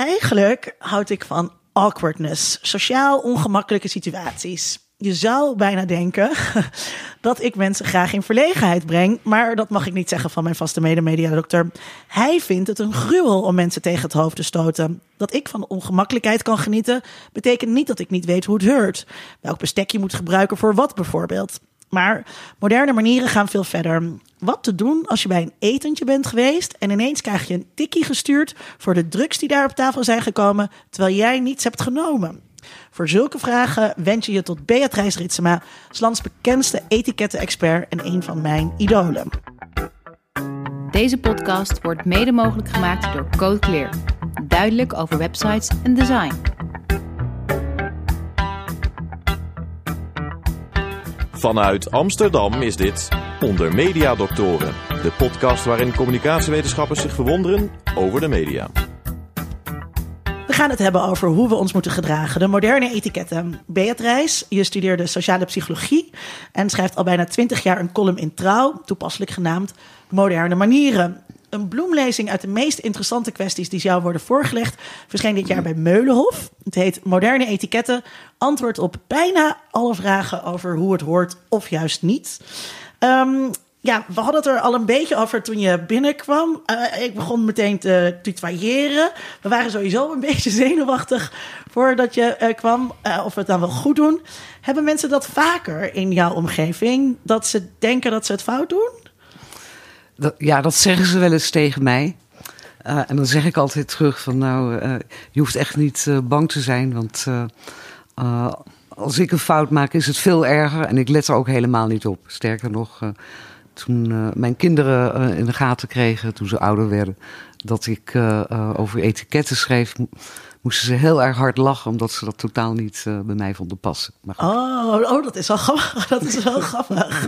Eigenlijk houd ik van awkwardness, sociaal ongemakkelijke situaties. Je zou bijna denken dat ik mensen graag in verlegenheid breng, maar dat mag ik niet zeggen van mijn vaste medemediadokter. Hij vindt het een gruwel om mensen tegen het hoofd te stoten. Dat ik van ongemakkelijkheid kan genieten, betekent niet dat ik niet weet hoe het heurt. Welk bestek je moet gebruiken voor wat bijvoorbeeld. Maar moderne manieren gaan veel verder. Wat te doen als je bij een etentje bent geweest en ineens krijg je een tikkie gestuurd voor de drugs die daar op tafel zijn gekomen, terwijl jij niets hebt genomen. Voor zulke vragen wend je je tot Beatrice Ritsema, lands bekendste etiketten-expert en een van mijn idolen. Deze podcast wordt mede mogelijk gemaakt door Code Clear. Duidelijk over websites en design. Vanuit Amsterdam is dit Onder Media Doctoren, de podcast waarin communicatiewetenschappers zich verwonderen over de media. We gaan het hebben over hoe we ons moeten gedragen, de moderne etiketten. Beatrice, je studeerde sociale psychologie en schrijft al bijna twintig jaar een column in Trouw, toepasselijk genaamd Moderne Manieren. Een bloemlezing uit de meest interessante kwesties die jou worden voorgelegd verscheen dit jaar bij Meulenhof. Het heet Moderne Etiketten, antwoord op bijna alle vragen over hoe het hoort of juist niet. Um, ja, we hadden het er al een beetje over toen je binnenkwam. Uh, ik begon meteen te tutoyeren. We waren sowieso een beetje zenuwachtig voordat je uh, kwam. Uh, of we het dan wel goed doen. Hebben mensen dat vaker in jouw omgeving? Dat ze denken dat ze het fout doen? Ja, dat zeggen ze wel eens tegen mij. en dan zeg ik altijd terug van nou, je hoeft echt niet bang te zijn. Want als ik een fout maak is het veel erger. En ik let er ook helemaal niet op. Sterker nog toen mijn kinderen in de gaten kregen, toen ze ouder werden, dat ik over etiketten schreef, moesten ze heel erg hard lachen, omdat ze dat totaal niet bij mij vonden passen. Maar oh, oh, dat is wel grappig. Dat is wel grappig.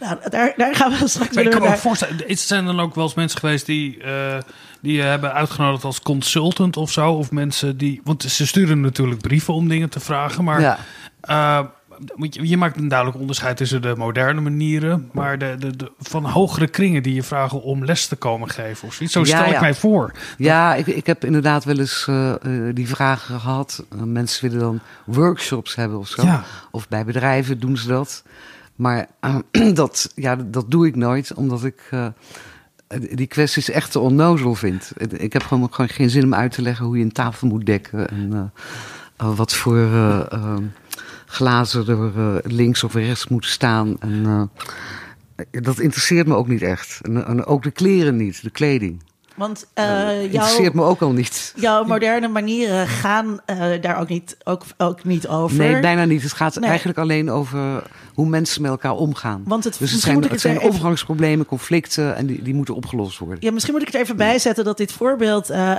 nou, daar, daar gaan we straks maar Ik kan me voorstellen, het zijn dan ook wel eens mensen geweest die, die je hebben uitgenodigd als consultant of zo, of mensen die, want ze sturen natuurlijk brieven om dingen te vragen, maar. Ja je maakt een duidelijk onderscheid tussen de moderne manieren, maar de, de, de, van hogere kringen die je vragen om les te komen geven of zoiets. Zo stel ik mij voor. Ja, ik, ik heb inderdaad wel eens uh, die vragen gehad. Uh, mensen willen dan workshops hebben of zo. Of bij bedrijven doen ze dat. Maar uh, dat, ja, dat doe ik nooit, omdat ik die kwesties echt te onnozel vind. Ik heb gewoon, gewoon geen zin om uit te leggen hoe je een tafel moet dekken en wat voor glazen er uh, links of rechts moeten staan. En, uh, dat interesseert me ook niet echt. En, en, ook de kleren niet, de kleding. Want uh, jouw, interesseert me ook al niet. Jouw moderne manieren gaan daar ook niet, ook, ook niet over. Nee, bijna niet. Het gaat eigenlijk alleen over hoe mensen met elkaar omgaan. Want het, dus het zijn, het zijn overgangsproblemen, conflicten en die, die moeten opgelost worden. Ja, misschien moet ik het even bijzetten dat dit voorbeeld uh,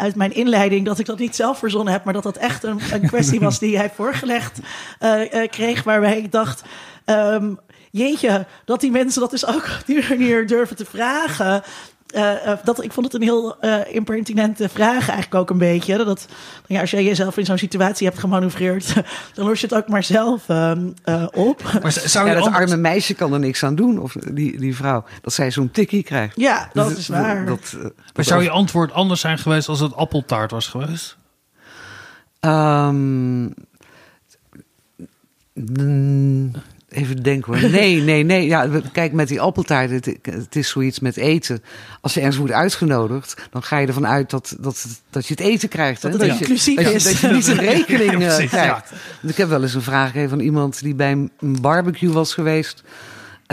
uit mijn inleiding, dat ik dat niet zelf verzonnen heb, maar dat dat echt een, een kwestie was die hij voorgelegd kreeg, waarbij ik dacht. Um, jeetje, dat die mensen dat dus ook op die manier durven te vragen. Uh, dat, ik vond het een heel uh, impertinente vraag eigenlijk ook een beetje. Dat, ja, als jij jezelf in zo'n situatie hebt gemanoeuvreerd, dan los je het ook maar zelf uh, op. Maar zou ja, dat arme meisje kan er niks aan doen, of die, die vrouw, dat zij zo'n tikkie krijgt. Ja, dat is waar. Dat, maar zou je antwoord anders zijn geweest als het appeltaart was geweest? Um, Even denken hoor. Nee, nee, nee. Ja, kijk, met die appeltaart, het, het, is zoiets met eten. Als je ergens wordt uitgenodigd, dan ga je ervan uit dat, dat, dat je het eten krijgt. Dat het inclusief is. Dat je, niet een rekening ja, precies, krijgt. Ja. Ik heb wel eens een vraag gegeven van iemand die bij een barbecue was geweest.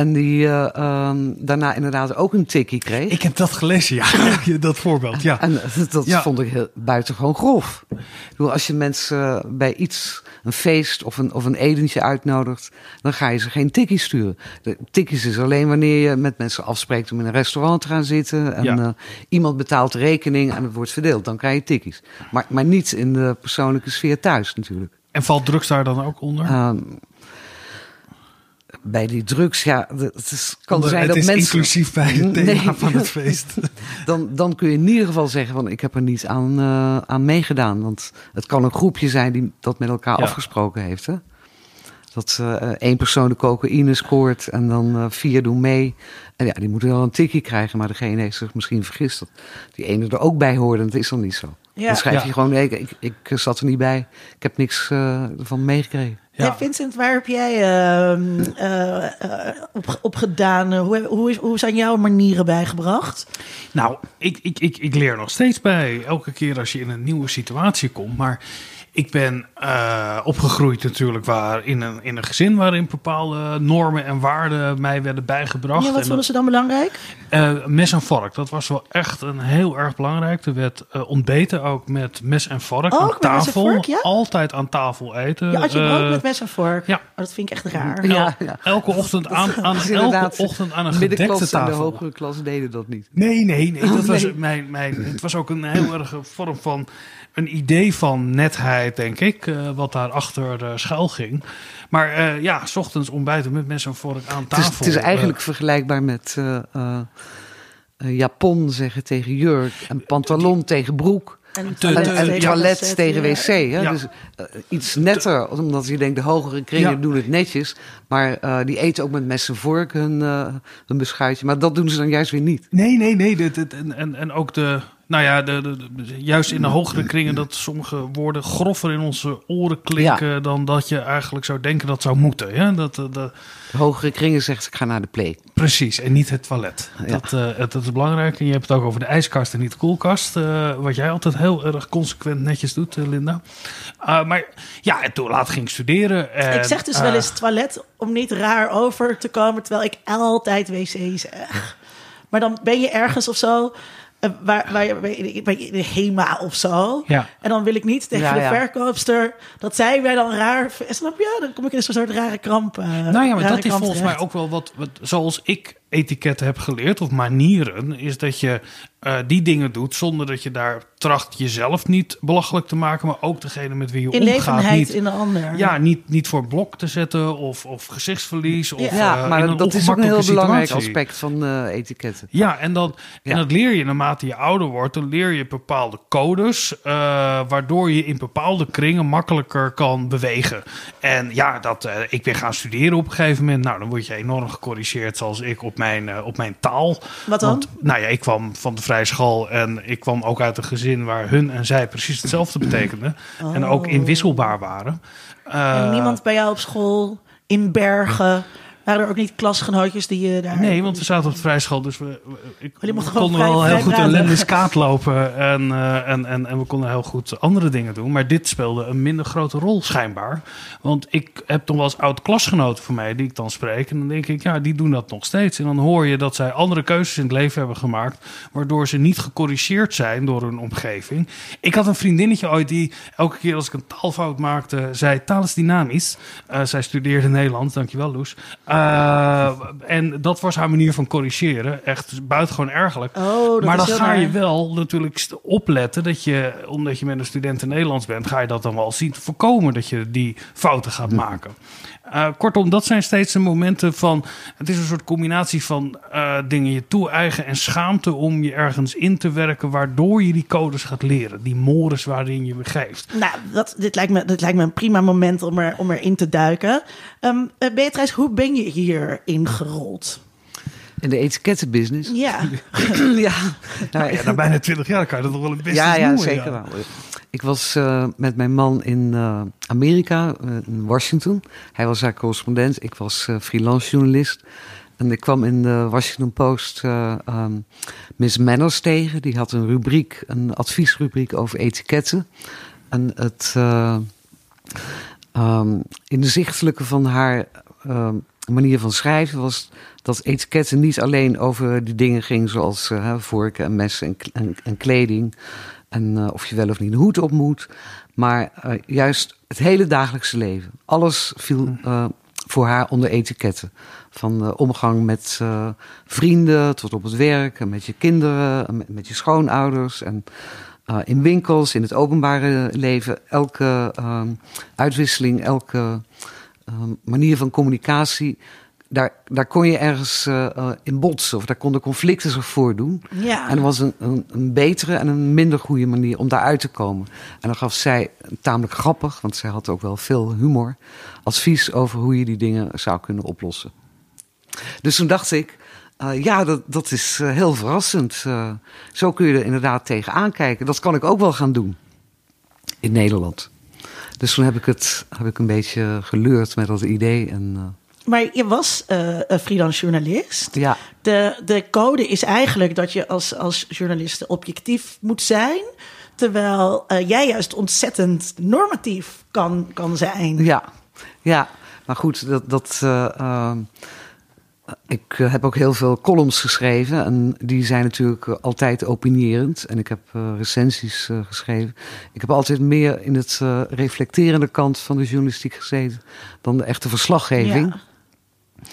En die uh, um, daarna inderdaad ook een tikkie kreeg. Ik heb dat gelezen, ja. dat voorbeeld, ja. En dat ja. vond ik heel, buitengewoon grof. Ik bedoel, als je mensen bij iets, een feest of een, of een etentje uitnodigt... dan ga je ze geen tikkie sturen. De tikkies is alleen wanneer je met mensen afspreekt om in een restaurant te gaan zitten... en ja. uh, iemand betaalt de rekening en het wordt verdeeld. Dan krijg je tikkies. Maar, maar niet in de persoonlijke sfeer thuis natuurlijk. En valt drugs daar dan ook onder? Um, bij die drugs, ja, het is, kan zijn het dat is mensen. inclusief bij het thema nee. van het feest. dan, dan kun je in ieder geval zeggen: van ik heb er niet aan, uh, aan meegedaan. Want het kan een groepje zijn die dat met elkaar ja. afgesproken heeft. Hè? Dat uh, één persoon de cocaïne scoort en dan uh, vier doen mee. En ja, die moeten wel een tikkie krijgen, maar degene heeft zich misschien vergist. Dat die ene er ook bij hoorde, dat is dan niet zo. Ja. Dan schrijf je gewoon, nee, ik, ik, ik, zat er niet bij. Ik heb niks uh, ervan meegekregen. Ja. Vincent, waar heb jij uh, op, op gedaan? Hoe, hoe, is, hoe zijn jouw manieren bijgebracht? Nou, ik, ik, ik, ik leer nog steeds bij. Elke keer als je in een nieuwe situatie komt. Maar ik ben uh, opgegroeid natuurlijk waar in, een, in een gezin waarin bepaalde normen en waarden mij werden bijgebracht. Ja, wat vonden ze dan belangrijk? Uh, mes en vork, dat was wel echt een heel erg belangrijk. Er werd uh, ontbeten ook met mes en vork oh, aan tafel. Vork, ja? Altijd aan tafel eten. Ja, had je brood met mes en vork? Ja. Oh, dat vind ik echt raar. Ja, ja. Elke ochtend aan, aan, elke ochtend aan een gedekte tafel. de hogere klas deden dat niet. Nee, nee, nee. Dat oh, was mijn, mijn, het was ook een heel erg vorm van een idee van netheid, denk ik, uh, wat daarachter uh, schuil ging. Maar uh, ja, s ochtends ontbijten met mensen voor het aan tafel. Het is, het is eigenlijk vergelijkbaar met japon zeggen tegen jurk en pantalon tegen broek. En, toilet, en, en toilet tegen wc. Hè? Ja. Dus uh, iets netter, omdat je denkt de hogere kringen ja. doen het netjes. Maar uh, die eten ook met mes en vork hun, uh, hun beschuitje. Maar dat doen ze dan juist weer niet. Nee, nee, nee. Dit, dit, en, en, en ook de, nou ja, de, de, de, juist in de hogere kringen dat sommige woorden groffer in onze oren klinken ja. dan dat je eigenlijk zou denken dat zou moeten. Ja? Dat, de, de hogere kringen zegt ik ga naar de play. Precies, en niet het toilet. Ja. Dat, uh, dat is belangrijk. En je hebt het ook over de ijskast en niet de koelkast. Uh, wat jij altijd heel erg consequent netjes doet, uh, Linda. maar ja, en toen laat ging ik studeren. En, ik zeg dus wel eens toilet om niet raar over te komen, terwijl ik altijd wc zeg. Maar dan ben je ergens of zo waar, waar je bij, bij de HEMA of zo. Ja. En dan wil ik niet tegen ja, de ja. verkoopster dat zij mij dan raar. Snap je? Dan kom ik in een soort rare kramp. Uh, nou ja, maar dat is volgens terecht. mij ook wel wat, wat. Zoals ik etiketten heb geleerd of manieren, is dat je uh, die dingen doet zonder dat je daar tracht jezelf niet belachelijk te maken, maar ook degene met wie je omgaat. Niet, in de ander. Ja, niet, niet voor blok te zetten of, of gezichtsverlies. Of, ja, uh, maar dat is ook een heel situatie. belangrijk aspect van uh, etiketten. Ja, en, ja. en dat leer je naarmate je ouder wordt. Dan leer je bepaalde codes, uh, waardoor je in bepaalde kringen makkelijker kan bewegen. En ja, dat, ik ben gaan studeren op een gegeven moment. Nou, dan word je enorm gecorrigeerd zoals ik op mijn, uh, op mijn taal. Wat dan? Want, nou ja, ik kwam van de school en ik kwam ook uit een gezin waar hun en zij precies hetzelfde betekenden. Oh. En ook inwisselbaar waren. Uh, en niemand bij jou op school in Bergen waren er ook niet klasgenootjes die je daar... Nee, want we zaten op de vrijschool, dus we, we ik oh, konden wel heel goed een lenniskaat lopen en, uh, en, en, en we konden heel goed andere dingen doen. Maar dit speelde een minder grote rol schijnbaar. Want ik heb toch wel eens oud-klasgenoten van mij die ik dan spreek. En dan denk ik, ja, die doen dat nog steeds. En dan hoor je dat zij andere keuzes in het leven hebben gemaakt, waardoor ze niet gecorrigeerd zijn door hun omgeving. Ik had een vriendinnetje ooit die elke keer als ik een taalfout maakte, zei taal is dynamisch. Uh, zij studeerde Nederlands, dankjewel Loes. Uh, en dat was haar manier van corrigeren. Echt buitengewoon ergelijk. Oh, maar dan ga je wel natuurlijk opletten dat je, omdat je met een student in Nederlands bent, ga je dat dan wel zien te voorkomen dat je die fouten gaat maken. Uh, kortom, dat zijn steeds de momenten van. Het is een soort combinatie van uh, dingen je toe-eigen en schaamte om je ergens in te werken, waardoor je die codes gaat leren. Die mores waarin je begeeft. Nou, dat, dit, lijkt me, dit lijkt me een prima moment om, er, om erin te duiken. Um, Beatrice, hoe ben je hier ingerold? In de etikettenbusiness? Ja. ja. Nou, ja, na bijna twintig jaar kan je dat toch wel een business ja, ja, noemen, Zeker ja. wel. Ik was uh, met mijn man in uh, Amerika, uh, in Washington. Hij was daar correspondent, ik was freelance journalist. En ik kwam in de Washington Post um, Miss Manners tegen. Die had een rubriek, een adviesrubriek over etiketten. En het um, inzichtelijke van haar um, manier van schrijven was dat etiketten niet alleen over die dingen ging zoals uh, vorken en messen en, en, en kleding. En uh, of je wel of niet een hoed op moet. Maar uh, juist het hele dagelijkse leven. Alles viel uh, voor haar onder etiketten. Van omgang met vrienden tot op het werk. En met je kinderen, met, met je schoonouders. En in winkels, in het openbare leven. Elke uitwisseling, elke manier van communicatie daar, daar kon je ergens uh, in botsen of daar konden conflicten zich voordoen. Ja. En er was een, een, een, betere en een minder goede manier om daaruit te komen. En dan gaf zij, tamelijk grappig, want zij had ook wel veel humor, advies over hoe je die dingen zou kunnen oplossen. Dus toen dacht ik, uh, ja, dat, dat is uh, heel verrassend. zo kun je er inderdaad tegenaan kijken. Dat kan ik ook wel gaan doen in Nederland. Dus toen heb ik het heb ik een beetje geleurd met dat idee. En, maar je was uh, een freelance journalist. Ja. De, de code is eigenlijk dat je als, als journalist objectief moet zijn. Terwijl uh, jij juist ontzettend normatief kan, kan zijn. Ja, ja. maar goed, dat. dat ik heb ook heel veel columns geschreven en die zijn natuurlijk altijd opinierend. En ik heb recensies geschreven. Ik heb altijd meer in het reflecterende kant van de journalistiek gezeten dan de echte verslaggeving. Ja.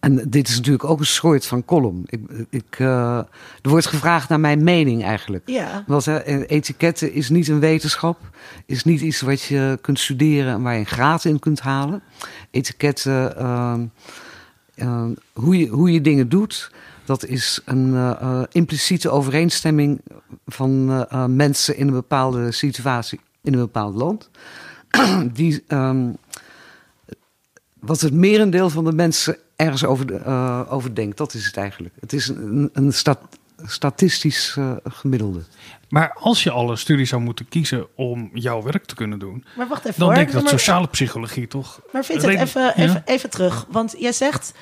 En dit is natuurlijk ook een soort van column. Ik, ik, er wordt gevraagd naar mijn mening eigenlijk. Ja. Want etiketten is niet een wetenschap. Is niet iets wat je kunt studeren en waar je een graad in kunt halen. Etiketten, uh, hoe, je, hoe je dingen doet... dat is een impliciete overeenstemming van mensen in een bepaalde situatie... in een bepaald land. Die um, wat het merendeel van de mensen ergens over, uh, over denkt. Dat is het eigenlijk. Het is een, een stat, statistisch gemiddelde. Maar als je alle studies zou moeten kiezen om jouw werk te kunnen doen, maar wacht even, dan hoor. denk ik dat maar, sociale psychologie toch. Maar vind het even, ja? even, even terug. Want jij zegt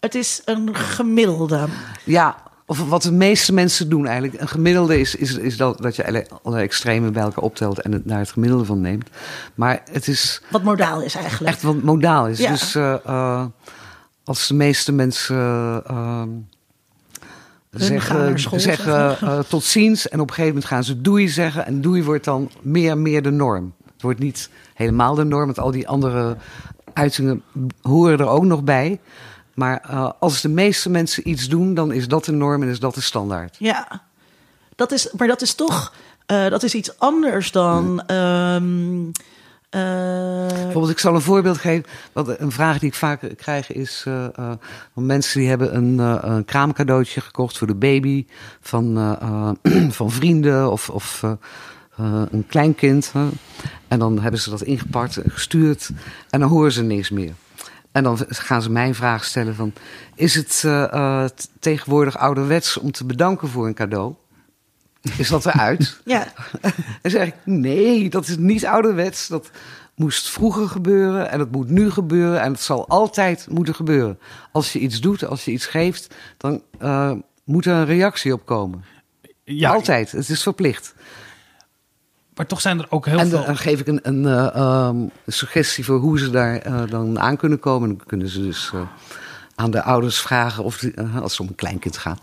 het is een gemiddelde. Ja, of wat de meeste mensen doen eigenlijk. Een gemiddelde is, is, is dat, dat je alle extremen bij elkaar optelt en het naar het gemiddelde van neemt. Maar het is. Wat modaal is eigenlijk. Echt wat modaal is. Ja. Dus uh, uh, als de meeste mensen. Uh, zeggen, school, zeggen uh, tot ziens. En op een gegeven moment gaan ze doei zeggen. En doei wordt dan meer en meer de norm. Het wordt niet helemaal de norm, want al die andere uitingen horen er ook nog bij. Maar uh, als de meeste mensen iets doen, dan is dat de norm en is dat de standaard. Ja, dat is, maar dat is toch uh, dat is iets anders dan. Um, uh... Bijvoorbeeld, ik zal een voorbeeld geven. Wat, een vraag die ik vaak krijg is: van mensen die hebben een, een kraamcadeautje gekocht voor de baby van, van vrienden of. of een kleinkind. En dan hebben ze dat ingepakt en gestuurd. En dan horen ze niks meer. En dan gaan ze mij een vraag stellen van... is het uh, uh, tegenwoordig ouderwets om te bedanken voor een cadeau? Is dat eruit? ja. en zeg ik, nee, dat is niet ouderwets. Dat moest vroeger gebeuren en dat moet nu gebeuren... en het zal altijd moeten gebeuren. Als je iets doet, als je iets geeft... dan uh, moet er een reactie op komen. Ja, altijd, het is verplicht. Maar toch zijn er ook heel en veel. En dan geef ik een, een, uh, um, suggestie voor hoe ze daar uh, dan aan kunnen komen. Dan kunnen ze dus uh, aan de ouders vragen, of die, als het om een kleinkind gaat.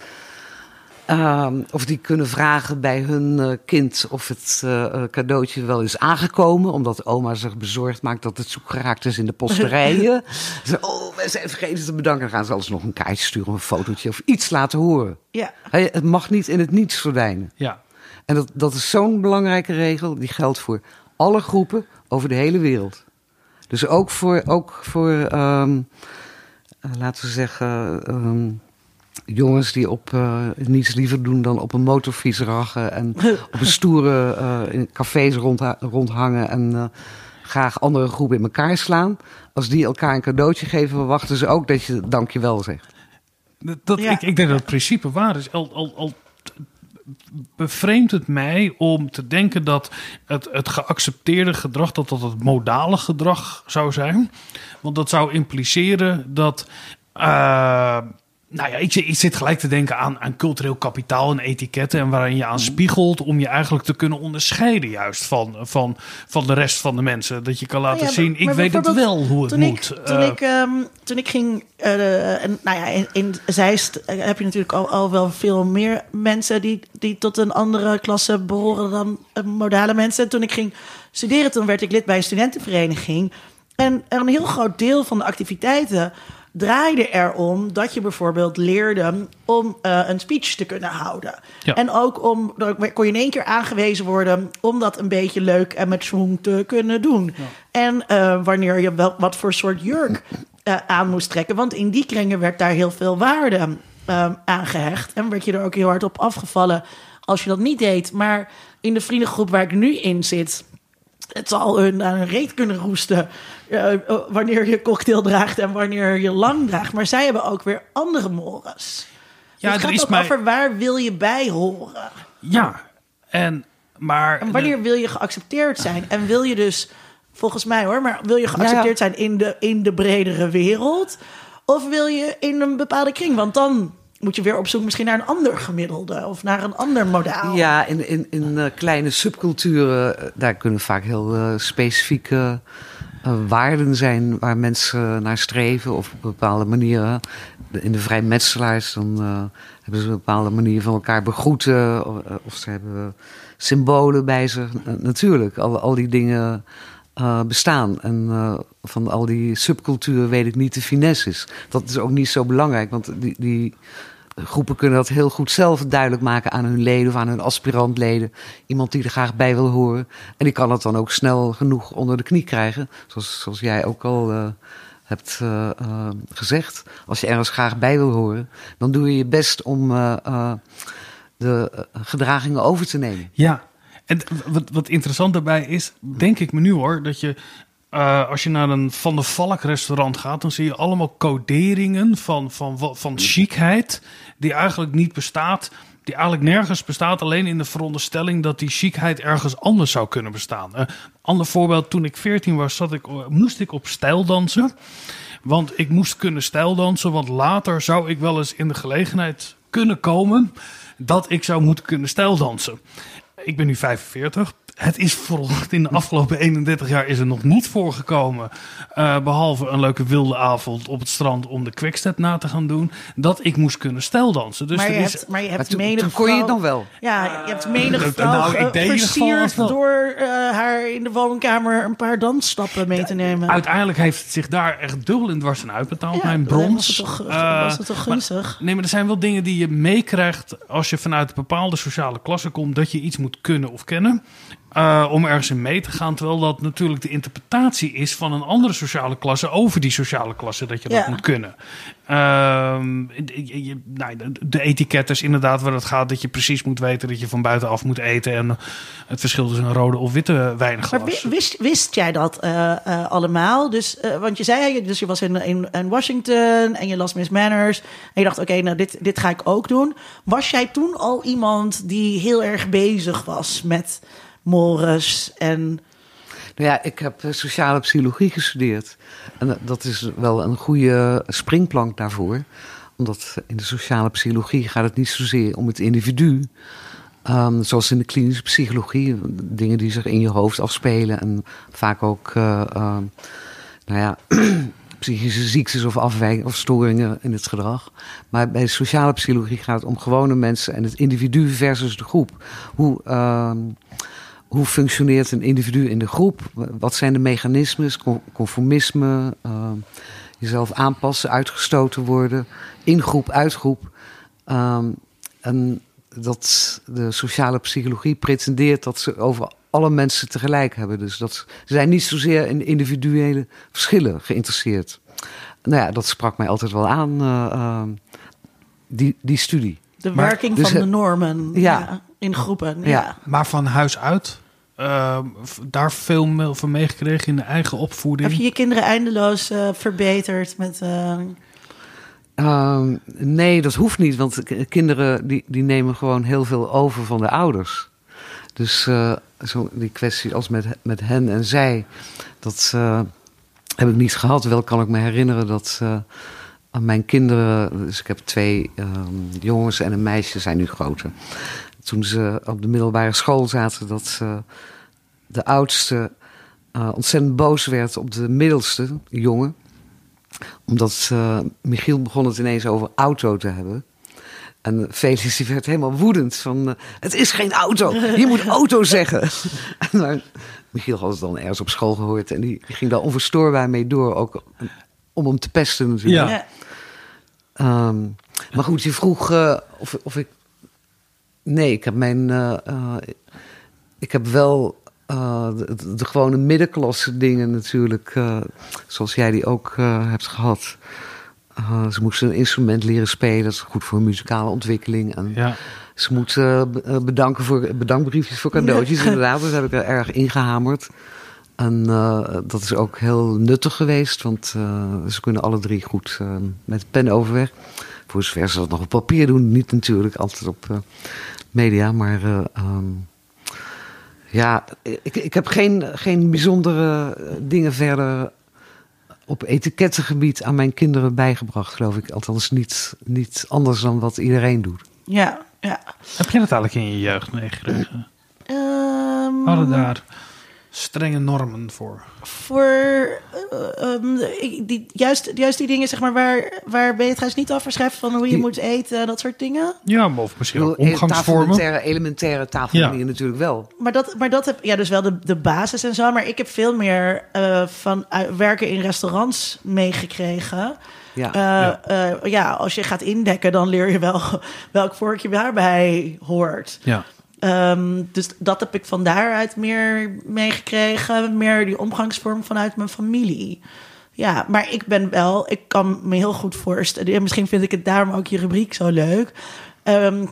Of die kunnen vragen bij hun kind of het cadeautje wel is aangekomen. Omdat oma zich bezorgd maakt dat het zoek geraakt is in de posterijen. ze, oh, we zijn vergeten te bedanken. Dan gaan ze alsnog een kaartje sturen, een fotootje of iets laten horen. Ja. Het mag niet in het niets verdwijnen. Ja. En dat, dat is zo'n belangrijke regel. Die geldt voor alle groepen over de hele wereld. Dus ook voor, ook voor um, uh, laten we zeggen, um, jongens die op uh, niets liever doen dan op een motorfiets rachen. En op een stoere uh, in cafés rond, rondhangen en graag andere groepen in elkaar slaan. Als die elkaar een cadeautje geven, verwachten ze ook dat je dankjewel zegt. Dat, dat ja. ik, ik denk dat het principe waar is. Al, al, al bevreemdt het mij om te denken dat het, het geaccepteerde gedrag, dat dat het modale gedrag zou zijn. Want dat zou impliceren dat. Nou ja, ik, ik, zit gelijk te denken aan, aan cultureel kapitaal en etiketten. En waarin je aan spiegelt om je eigenlijk te kunnen onderscheiden, juist van, van, van de rest van de mensen. Dat je kan laten Oh ja, zien, maar, ik maar weet het wel hoe het toen moet. Ik, toen, Uh, ik, um, toen ik ging, uh, en, nou ja, in, in Zeist heb je natuurlijk al, al wel veel meer mensen die, die tot een andere klasse behoren dan modale mensen. Toen ik ging studeren, toen werd ik lid bij een studentenvereniging. En een heel groot deel van de activiteiten draaide erom dat je bijvoorbeeld leerde om uh, een speech te kunnen houden. Ja. En ook om, dan kon je in één keer aangewezen worden om dat een beetje leuk en met schwung te kunnen doen. Ja. En uh, wanneer je wel wat voor soort jurk uh, aan moest trekken. Want in die kringen werd daar heel veel waarde aan gehecht. En werd je er ook heel hard op afgevallen als je dat niet deed. Maar in de vriendengroep waar ik nu in zit... Het zal hun aan een reet kunnen roesten uh, wanneer je cocktail draagt en wanneer je lang draagt. Maar zij hebben ook weer andere mores. Ja, het gaat er is ook mij... over waar wil je bij horen. Ja, en maar... En wanneer wil je geaccepteerd zijn? En wil je dus, volgens mij hoor, maar wil je geaccepteerd zijn in de, in de bredere wereld? Of wil je in een bepaalde kring? Want dan moet je weer op zoek misschien naar een ander gemiddelde of naar een ander modaal. Ja, in, in, in uh, kleine subculturen, uh, daar kunnen vaak heel uh, specifieke waarden zijn waar mensen naar streven of op bepaalde manieren. In de vrijmetselaars, dan hebben ze een bepaalde manier van elkaar begroeten of, of ze hebben symbolen bij zich. natuurlijk, al, al die dingen uh, bestaan. En uh, van al die subculturen weet ik niet de finesses. Dat is ook niet zo belangrijk, want die, die groepen kunnen dat heel goed zelf duidelijk maken aan hun leden of aan hun aspirantleden. Iemand die er graag bij wil horen. En die kan het dan ook snel genoeg onder de knie krijgen. Zoals, zoals jij ook al uh, hebt gezegd. Als je ergens graag bij wil horen, dan doe je je best om de gedragingen over te nemen. Ja, en wat, wat interessant daarbij is, denk ik me nu hoor, dat je uh, als je naar een Van de Valk restaurant gaat, dan zie je allemaal coderingen van, van, van chicheid, die eigenlijk niet bestaat. Die eigenlijk nergens bestaat, alleen in de veronderstelling dat die chicheid ergens anders zou kunnen bestaan. Uh, ander voorbeeld, toen ik 14 was, zat ik, moest ik op stijl dansen. Want ik moest kunnen stijldansen, want later zou ik wel eens in de gelegenheid kunnen komen dat ik zou moeten kunnen stijldansen. Ik ben nu 45 het is vooral in de afgelopen 31 jaar is er nog niet voorgekomen. Uh, behalve een leuke wilde avond op het strand om de quickstep na te gaan doen. Dat ik moest kunnen stijldansen. Dus maar, je is, hebt, maar je hebt menig toen kon je het nog wel. Ja, je hebt menig uh, vrouw nou, ik deed versierd door uh, haar in de woonkamer een paar dansstappen mee te nemen. Uiteindelijk heeft het zich daar echt dubbel in dwars en uitbetaald. Ja, mijn brons. Was het toch, was het toch gunstig? Maar, nee, maar er zijn wel dingen die je meekrijgt als je vanuit een bepaalde sociale klasse komt. Dat je iets moet kunnen of kennen. Uh, om ergens in mee te gaan. Terwijl dat natuurlijk de interpretatie is van een andere sociale klasse over die sociale klasse dat je dat moet kunnen. Uh, je, nou, de etiket is inderdaad waar het gaat dat je precies moet weten dat je van buitenaf moet eten. En het verschil tussen een rode of witte wijnglas. Maar wist, wist jij dat uh, allemaal? Dus, want je zei, dus je was in, in, in, Washington en je las Miss Manners. En je dacht, oké, okay, nou dit, dit ga ik ook doen. Was jij toen al iemand die heel erg bezig was met mores en... Nou ja, ik heb sociale psychologie gestudeerd. En dat is wel een goede springplank daarvoor. Omdat in de sociale psychologie gaat het niet zozeer om het individu. Um, zoals in de klinische psychologie, dingen die zich in je hoofd afspelen. En vaak ook, uh, uh, nou ja, psychische ziektes of afwijkingen of storingen in het gedrag. Maar bij sociale psychologie gaat het om gewone mensen en het individu versus de groep. Hoe. Uh, hoe functioneert een individu in de groep? Wat zijn de mechanismes? Conformisme, uh, jezelf aanpassen, uitgestoten worden, in groep, uit groep. Um, en dat de sociale psychologie pretendeert dat ze over alle mensen tegelijk hebben. Dus dat ze zijn niet zozeer in individuele verschillen geïnteresseerd. Nou ja, dat sprak mij altijd wel aan, uh, uh, die, die studie. De werking dus, van de normen ja, in groepen. Ja. ja. Maar van huis uit uh, daar veel van meegekregen in de eigen opvoeding. Heb je je kinderen eindeloos uh, verbeterd met... Uh... nee, dat hoeft niet, want kinderen die, die nemen gewoon heel veel over van de ouders. Dus uh, zo die kwestie als met, met hen en zij, dat heb ik niet gehad. Wel kan ik me herinneren dat mijn kinderen, dus ik heb twee um, jongens en een meisje, zijn nu groter toen ze op de middelbare school zaten, dat ze de oudste uh, ontzettend boos werd op de middelste jongen. Omdat uh, Michiel begon het ineens over auto te hebben. En Felix die werd helemaal woedend van... Uh, het is geen auto, je moet auto zeggen. en, Michiel had het dan ergens op school gehoord... en die, ging daar onverstoorbaar mee door, ook om hem te pesten natuurlijk. Ja. Um, maar goed, je vroeg of, of ik Nee, ik heb mijn. Uh, ik heb wel de, de, gewone middenklasse dingen natuurlijk, zoals jij die ook hebt gehad. ze moesten een instrument leren spelen, dat is goed voor muzikale ontwikkeling. En ja. Ze moeten bedanken voor bedankbriefjes voor cadeautjes, inderdaad. Dat heb ik er erg ingehamerd. En dat is ook heel nuttig geweest, want ze kunnen alle drie goed met pen overweg. Voor zover ze dat nog op papier doen, niet natuurlijk altijd op media, maar ehm, ja, ik, ik heb geen, geen bijzondere dingen verder op etikettengebied aan mijn kinderen bijgebracht, geloof ik. Althans, niet, niet anders dan wat iedereen doet. Ja, ja. Heb je dat eigenlijk in je jeugd meegekregen? Um, Hadden daar strenge normen voor? Voor uh, die, juist, juist die dingen, zeg maar, waar, waar Beatrice niet over schrijft van hoe je moet eten, dat soort dingen. Ja, of misschien ook omgangsvormen. Elementaire, elementaire tafeldingen ja. natuurlijk wel. Maar dat, maar dat heb ja, dus wel de, de basis en zo. Maar ik heb veel meer uh, van werken in restaurants meegekregen. Ja, ja. ja, als je gaat indekken, dan leer je wel welk vorkje daarbij hoort. Ja. Ehm, dus dat heb ik van daaruit meer meegekregen. Meer die omgangsvorm vanuit mijn familie. Ja, maar ik ben wel, ik kan me heel goed voorstellen. Misschien vind ik het daarom ook je rubriek zo leuk. Um,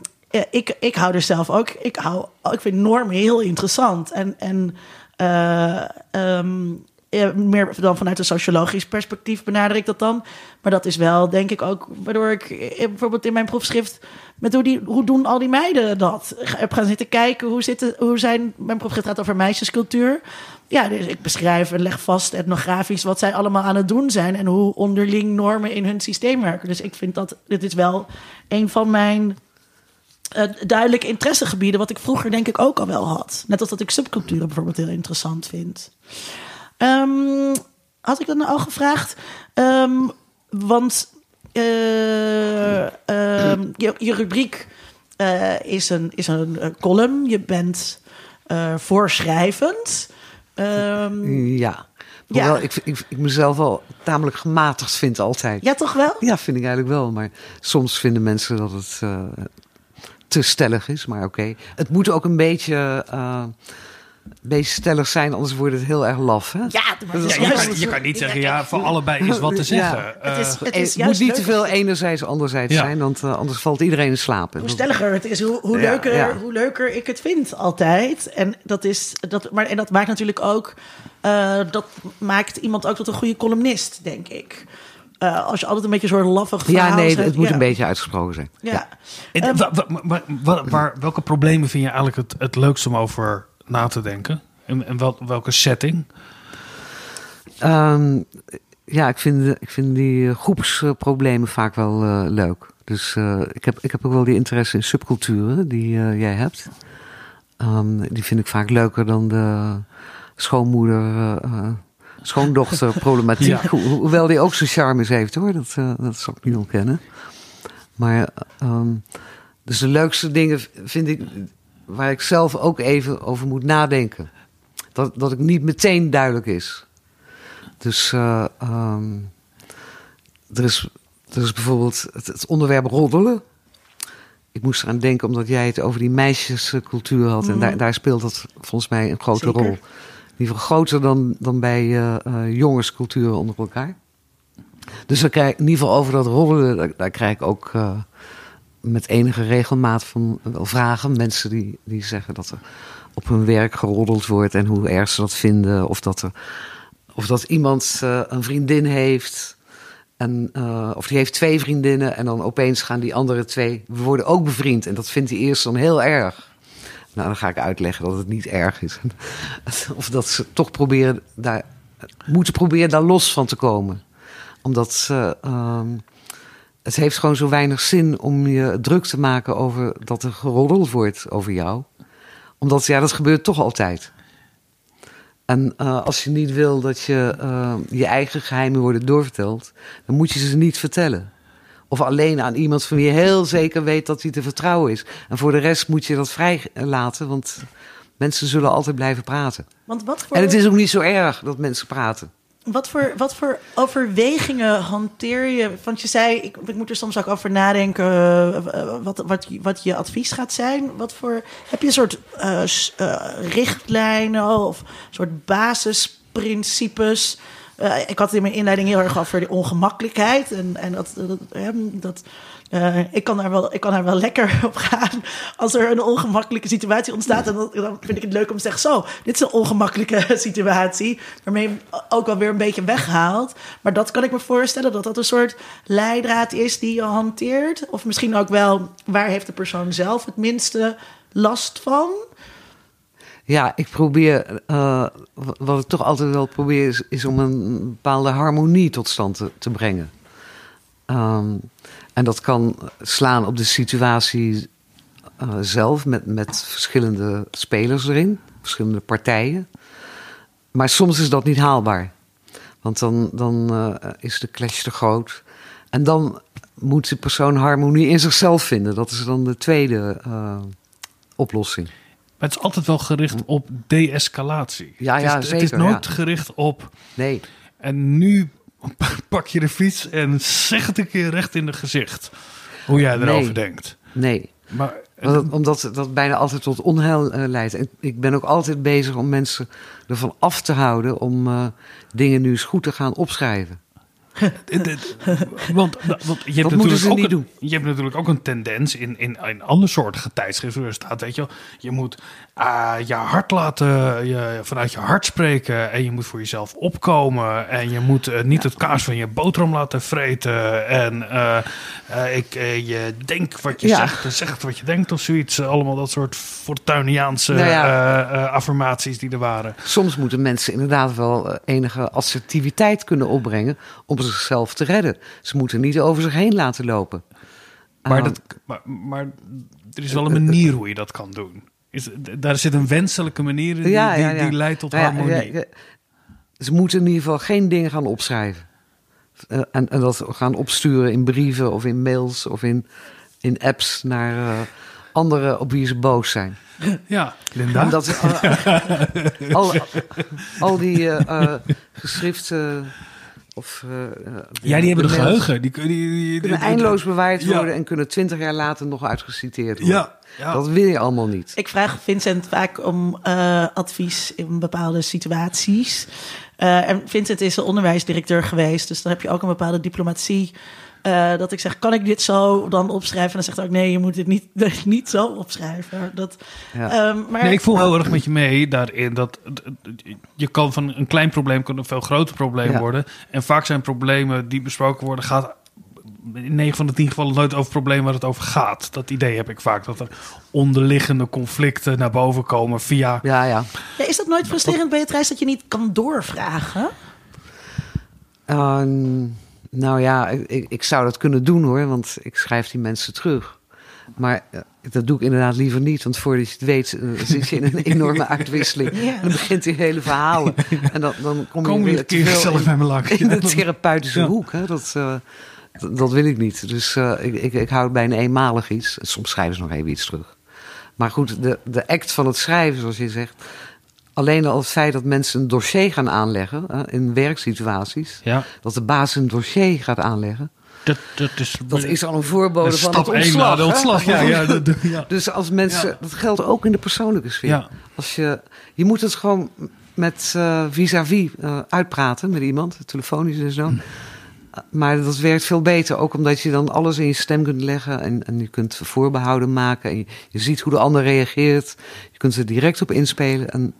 ik, ik hou er zelf ook. Ik, hou, ik vind normen heel interessant. En, en uh, meer dan vanuit een sociologisch perspectief benader ik dat dan. Maar dat is wel, denk ik, ook waardoor ik eh, bijvoorbeeld in mijn proefschrift met hoe, die, hoe doen al die meiden dat? Ik heb gaan zitten kijken hoe, zitten, hoe zijn. Mijn proefschrift gaat over meisjescultuur. Ja, dus ik beschrijf en leg vast etnografisch wat zij allemaal aan het doen zijn en hoe onderling normen in hun systeem werken. Dus ik vind dat dit is wel een van mijn uh, duidelijke interessegebieden, wat ik vroeger denk ik ook al wel had. Net als dat ik subculturen bijvoorbeeld heel interessant vind. Um, had ik dat nou al gevraagd? Um, want uh, um, je, je, rubriek uh, is, een, is een column. Je bent voorschrijvend. ja. Hoewel ja. ik, ik, ik, mezelf wel tamelijk gematigd vind altijd. Ja, toch wel? Ja, vind ik eigenlijk wel. Maar soms vinden mensen dat het te stellig is. Maar oké. Het moet ook een beetje beetje stellig zijn, anders wordt het heel erg laf. Hè? Ja, ja je, kan, je, kan, niet zeggen, ja, voor allebei is wat te zeggen. Ja. het, is, het, is moet niet te veel enerzijds anderzijds zijn, want uh, anders valt iedereen in slaap. Hoe stelliger het is, hoe, hoe leuker, hoe leuker ik het vind altijd. En dat, is, dat, maar, en dat maakt natuurlijk ook, uh, dat maakt iemand ook tot een goede columnist, denk ik. Uh, als je altijd een beetje zo'n laffig verhaal Ja, nee, het moet een beetje uitgesproken zijn. Ja. ja. Um, waar, welke problemen vind je eigenlijk het, het leukst om over na te denken? En, en wel, welke setting? Um, ja, ik vind, ik vind die eh, groepsproblemen vaak wel uh, leuk. Dus uh, ik, heb, ik heb ook wel die interesse in subculturen die jij hebt. Um, die vind ik vaak leuker dan de schoonmoeder, schoondochter problematiek. ja. Ho hoewel die ook zijn charmes heeft hoor, dat, dat zal ik niet ontkennen. Maar um, dus de leukste dingen vind ik waar ik zelf ook even over moet nadenken. Dat, dat het niet meteen duidelijk is. Dus uh, um, er, is, er is bijvoorbeeld het, het, onderwerp roddelen. Ik moest eraan denken omdat jij het over die meisjescultuur had. En daar, mhm. daar speelt dat volgens mij een grote rol. In ieder geval groter dan, dan bij uh, uh, jongensculturen onder elkaar. Dus dan krijg, in ieder geval over dat roddelen, daar, daar krijg ik ook met enige regelmaat van vragen. Mensen die, die zeggen dat er op hun werk geroddeld wordt en hoe erg ze dat vinden. Of dat, er, of dat iemand uh, een vriendin heeft. En, uh, of die heeft twee vriendinnen en dan opeens gaan die andere twee. We worden ook bevriend en dat vindt die eerste dan heel erg. Nou, dan ga ik uitleggen dat het niet erg is. of dat ze toch proberen daar, moeten proberen daar los van te komen. Omdat ze. Uh, het heeft gewoon zo weinig zin om je druk te maken over dat er geroddeld wordt over jou. Omdat ja, dat gebeurt toch altijd. En uh, als je niet wil dat je uh, je eigen geheimen worden doorverteld, dan moet je ze niet vertellen. Of alleen aan iemand van wie je heel zeker weet dat hij te vertrouwen is. En voor de rest moet je dat vrij laten, want mensen zullen altijd blijven praten. Want wat voor... En het is ook niet zo erg dat mensen praten. Wat, voor, wat voor overwegingen hanteer je? Want je zei, ik, ik moet er soms ook over nadenken uh, wat, wat, wat je advies gaat zijn. Wat voor, heb je een soort uh, uh, richtlijnen of een soort basisprincipes? ik had het in mijn inleiding heel erg over de ongemakkelijkheid. En, en dat, dat, dat uh, ik, kan daar wel, ik kan daar wel lekker op gaan als er een ongemakkelijke situatie ontstaat. En dan, vind ik het leuk om te zeggen: Zo, dit is een ongemakkelijke situatie. Waarmee je ook wel weer een beetje weghaalt. Maar dat kan ik me voorstellen dat dat een soort leidraad is die je hanteert. Of misschien ook wel waar heeft de persoon zelf het minste last van. Ja, ik probeer, uh, wat ik toch altijd wel probeer, is, om een bepaalde harmonie tot stand te, te brengen. Um, en dat kan slaan op de situatie uh, zelf met, met verschillende spelers erin, verschillende partijen. Maar soms is dat niet haalbaar. Want dan, dan uh, is de clash te groot. En dan moet de persoon harmonie in zichzelf vinden. Dat is dan de tweede uh, oplossing. Maar het is altijd wel gericht op de-escalatie. Ja, ja, het is, zeker. Het is nooit ja. gericht op. Nee. En nu pak je de fiets en zeg het een keer recht in het gezicht. Hoe jij erover nee. denkt. Nee. Maar, dat, omdat dat bijna altijd tot onheil uh, leidt. En ik ben ook altijd bezig om mensen ervan af te houden om uh, dingen nu eens goed te gaan opschrijven. want, want je, hebt natuurlijk ook een, je hebt natuurlijk ook een tendens in, in, in andere soorten tijdschriften. Er staat, weet je wel, je moet uh, je hart laten, je, vanuit je hart spreken. En je moet voor jezelf opkomen. En je moet uh, niet het kaas van je boterham laten vreten. En uh, ik, je denkt wat je ja. zegt, zegt wat je denkt of zoiets. Allemaal dat soort Fortuiniaanse nou ja. affirmaties die er waren. Soms moeten mensen inderdaad wel enige assertiviteit kunnen opbrengen om zichzelf te redden. Ze moeten niet over zich heen laten lopen. Maar, uh, dat, maar, maar er is wel een manier hoe je dat kan doen. Is, daar zit een wenselijke manier in die, ja, ja, die, die leidt tot Nou harmonie. Ze moeten in ieder geval geen dingen gaan opschrijven. Uh, en, en, dat gaan opsturen in brieven of in mails of in, in apps naar uh, anderen op wie ze boos zijn. Ja, Linda. Dat, uh, al, al die geschriften of, uh, ja, die hebben de geheugen. Die, die, die, kunnen eindeloos bewaard ja. worden en kunnen twintig jaar later nog uitgeciteerd worden. Ja, ja. Dat wil je allemaal niet. Ik vraag Vincent vaak om uh, advies in bepaalde situaties. Uh, en Vincent is een onderwijsdirecteur geweest, dus dan heb je ook een bepaalde diplomatie. Uh, dat ik zeg, kan ik dit zo dan opschrijven? En dan zegt hij ook, nee, je moet dit niet, niet zo opschrijven. Dat, ja. um, maar, nee, ik voel heel erg met je mee daarin. Dat je kan van een klein probleem kan een veel groter probleem ja. worden. En vaak zijn problemen die besproken worden, gaat in 9 van de 10 gevallen nooit over problemen waar het over gaat. Dat idee heb ik vaak. Dat er onderliggende conflicten naar boven komen via... Ja, ja. ja is dat nooit frustrerend, Beatrice, dat je niet kan doorvragen? Uh, nou ja, ik, ik, zou dat kunnen doen hoor, want ik schrijf die mensen terug. Maar uh, dat doe ik inderdaad liever niet, want voordat je het weet uh, zit je in een enorme uitwisseling. Ja. En dan begint die hele verhalen. En dan, dan kom, kom je, je weer zelf bij me lang. in de therapeutische ja. hoek. Hè? Dat, uh, dat, dat, wil ik niet. Dus ik, ik, ik hou het bij een eenmalig iets. Soms schrijven ze nog even iets terug. Maar goed, de, de act van het schrijven, zoals je zegt... Alleen al het feit dat mensen een dossier gaan aanleggen hè, in werksituaties, ja. dat de baas een dossier gaat aanleggen. Dat, dat, is, dat is al een voorbode van het ontslag. de ontslag ja, ja, dat, ja. Dus als mensen, dat geldt ook in de persoonlijke sfeer. Als je, je moet het gewoon met uh, vis-à-vis uh, uitpraten met iemand, telefonisch en zo. Hm. Maar dat werkt veel beter, ook omdat je dan alles in je stem kunt leggen en, en je kunt voorbehouden maken. En je, je, ziet hoe de ander reageert. Je kunt er direct op inspelen. En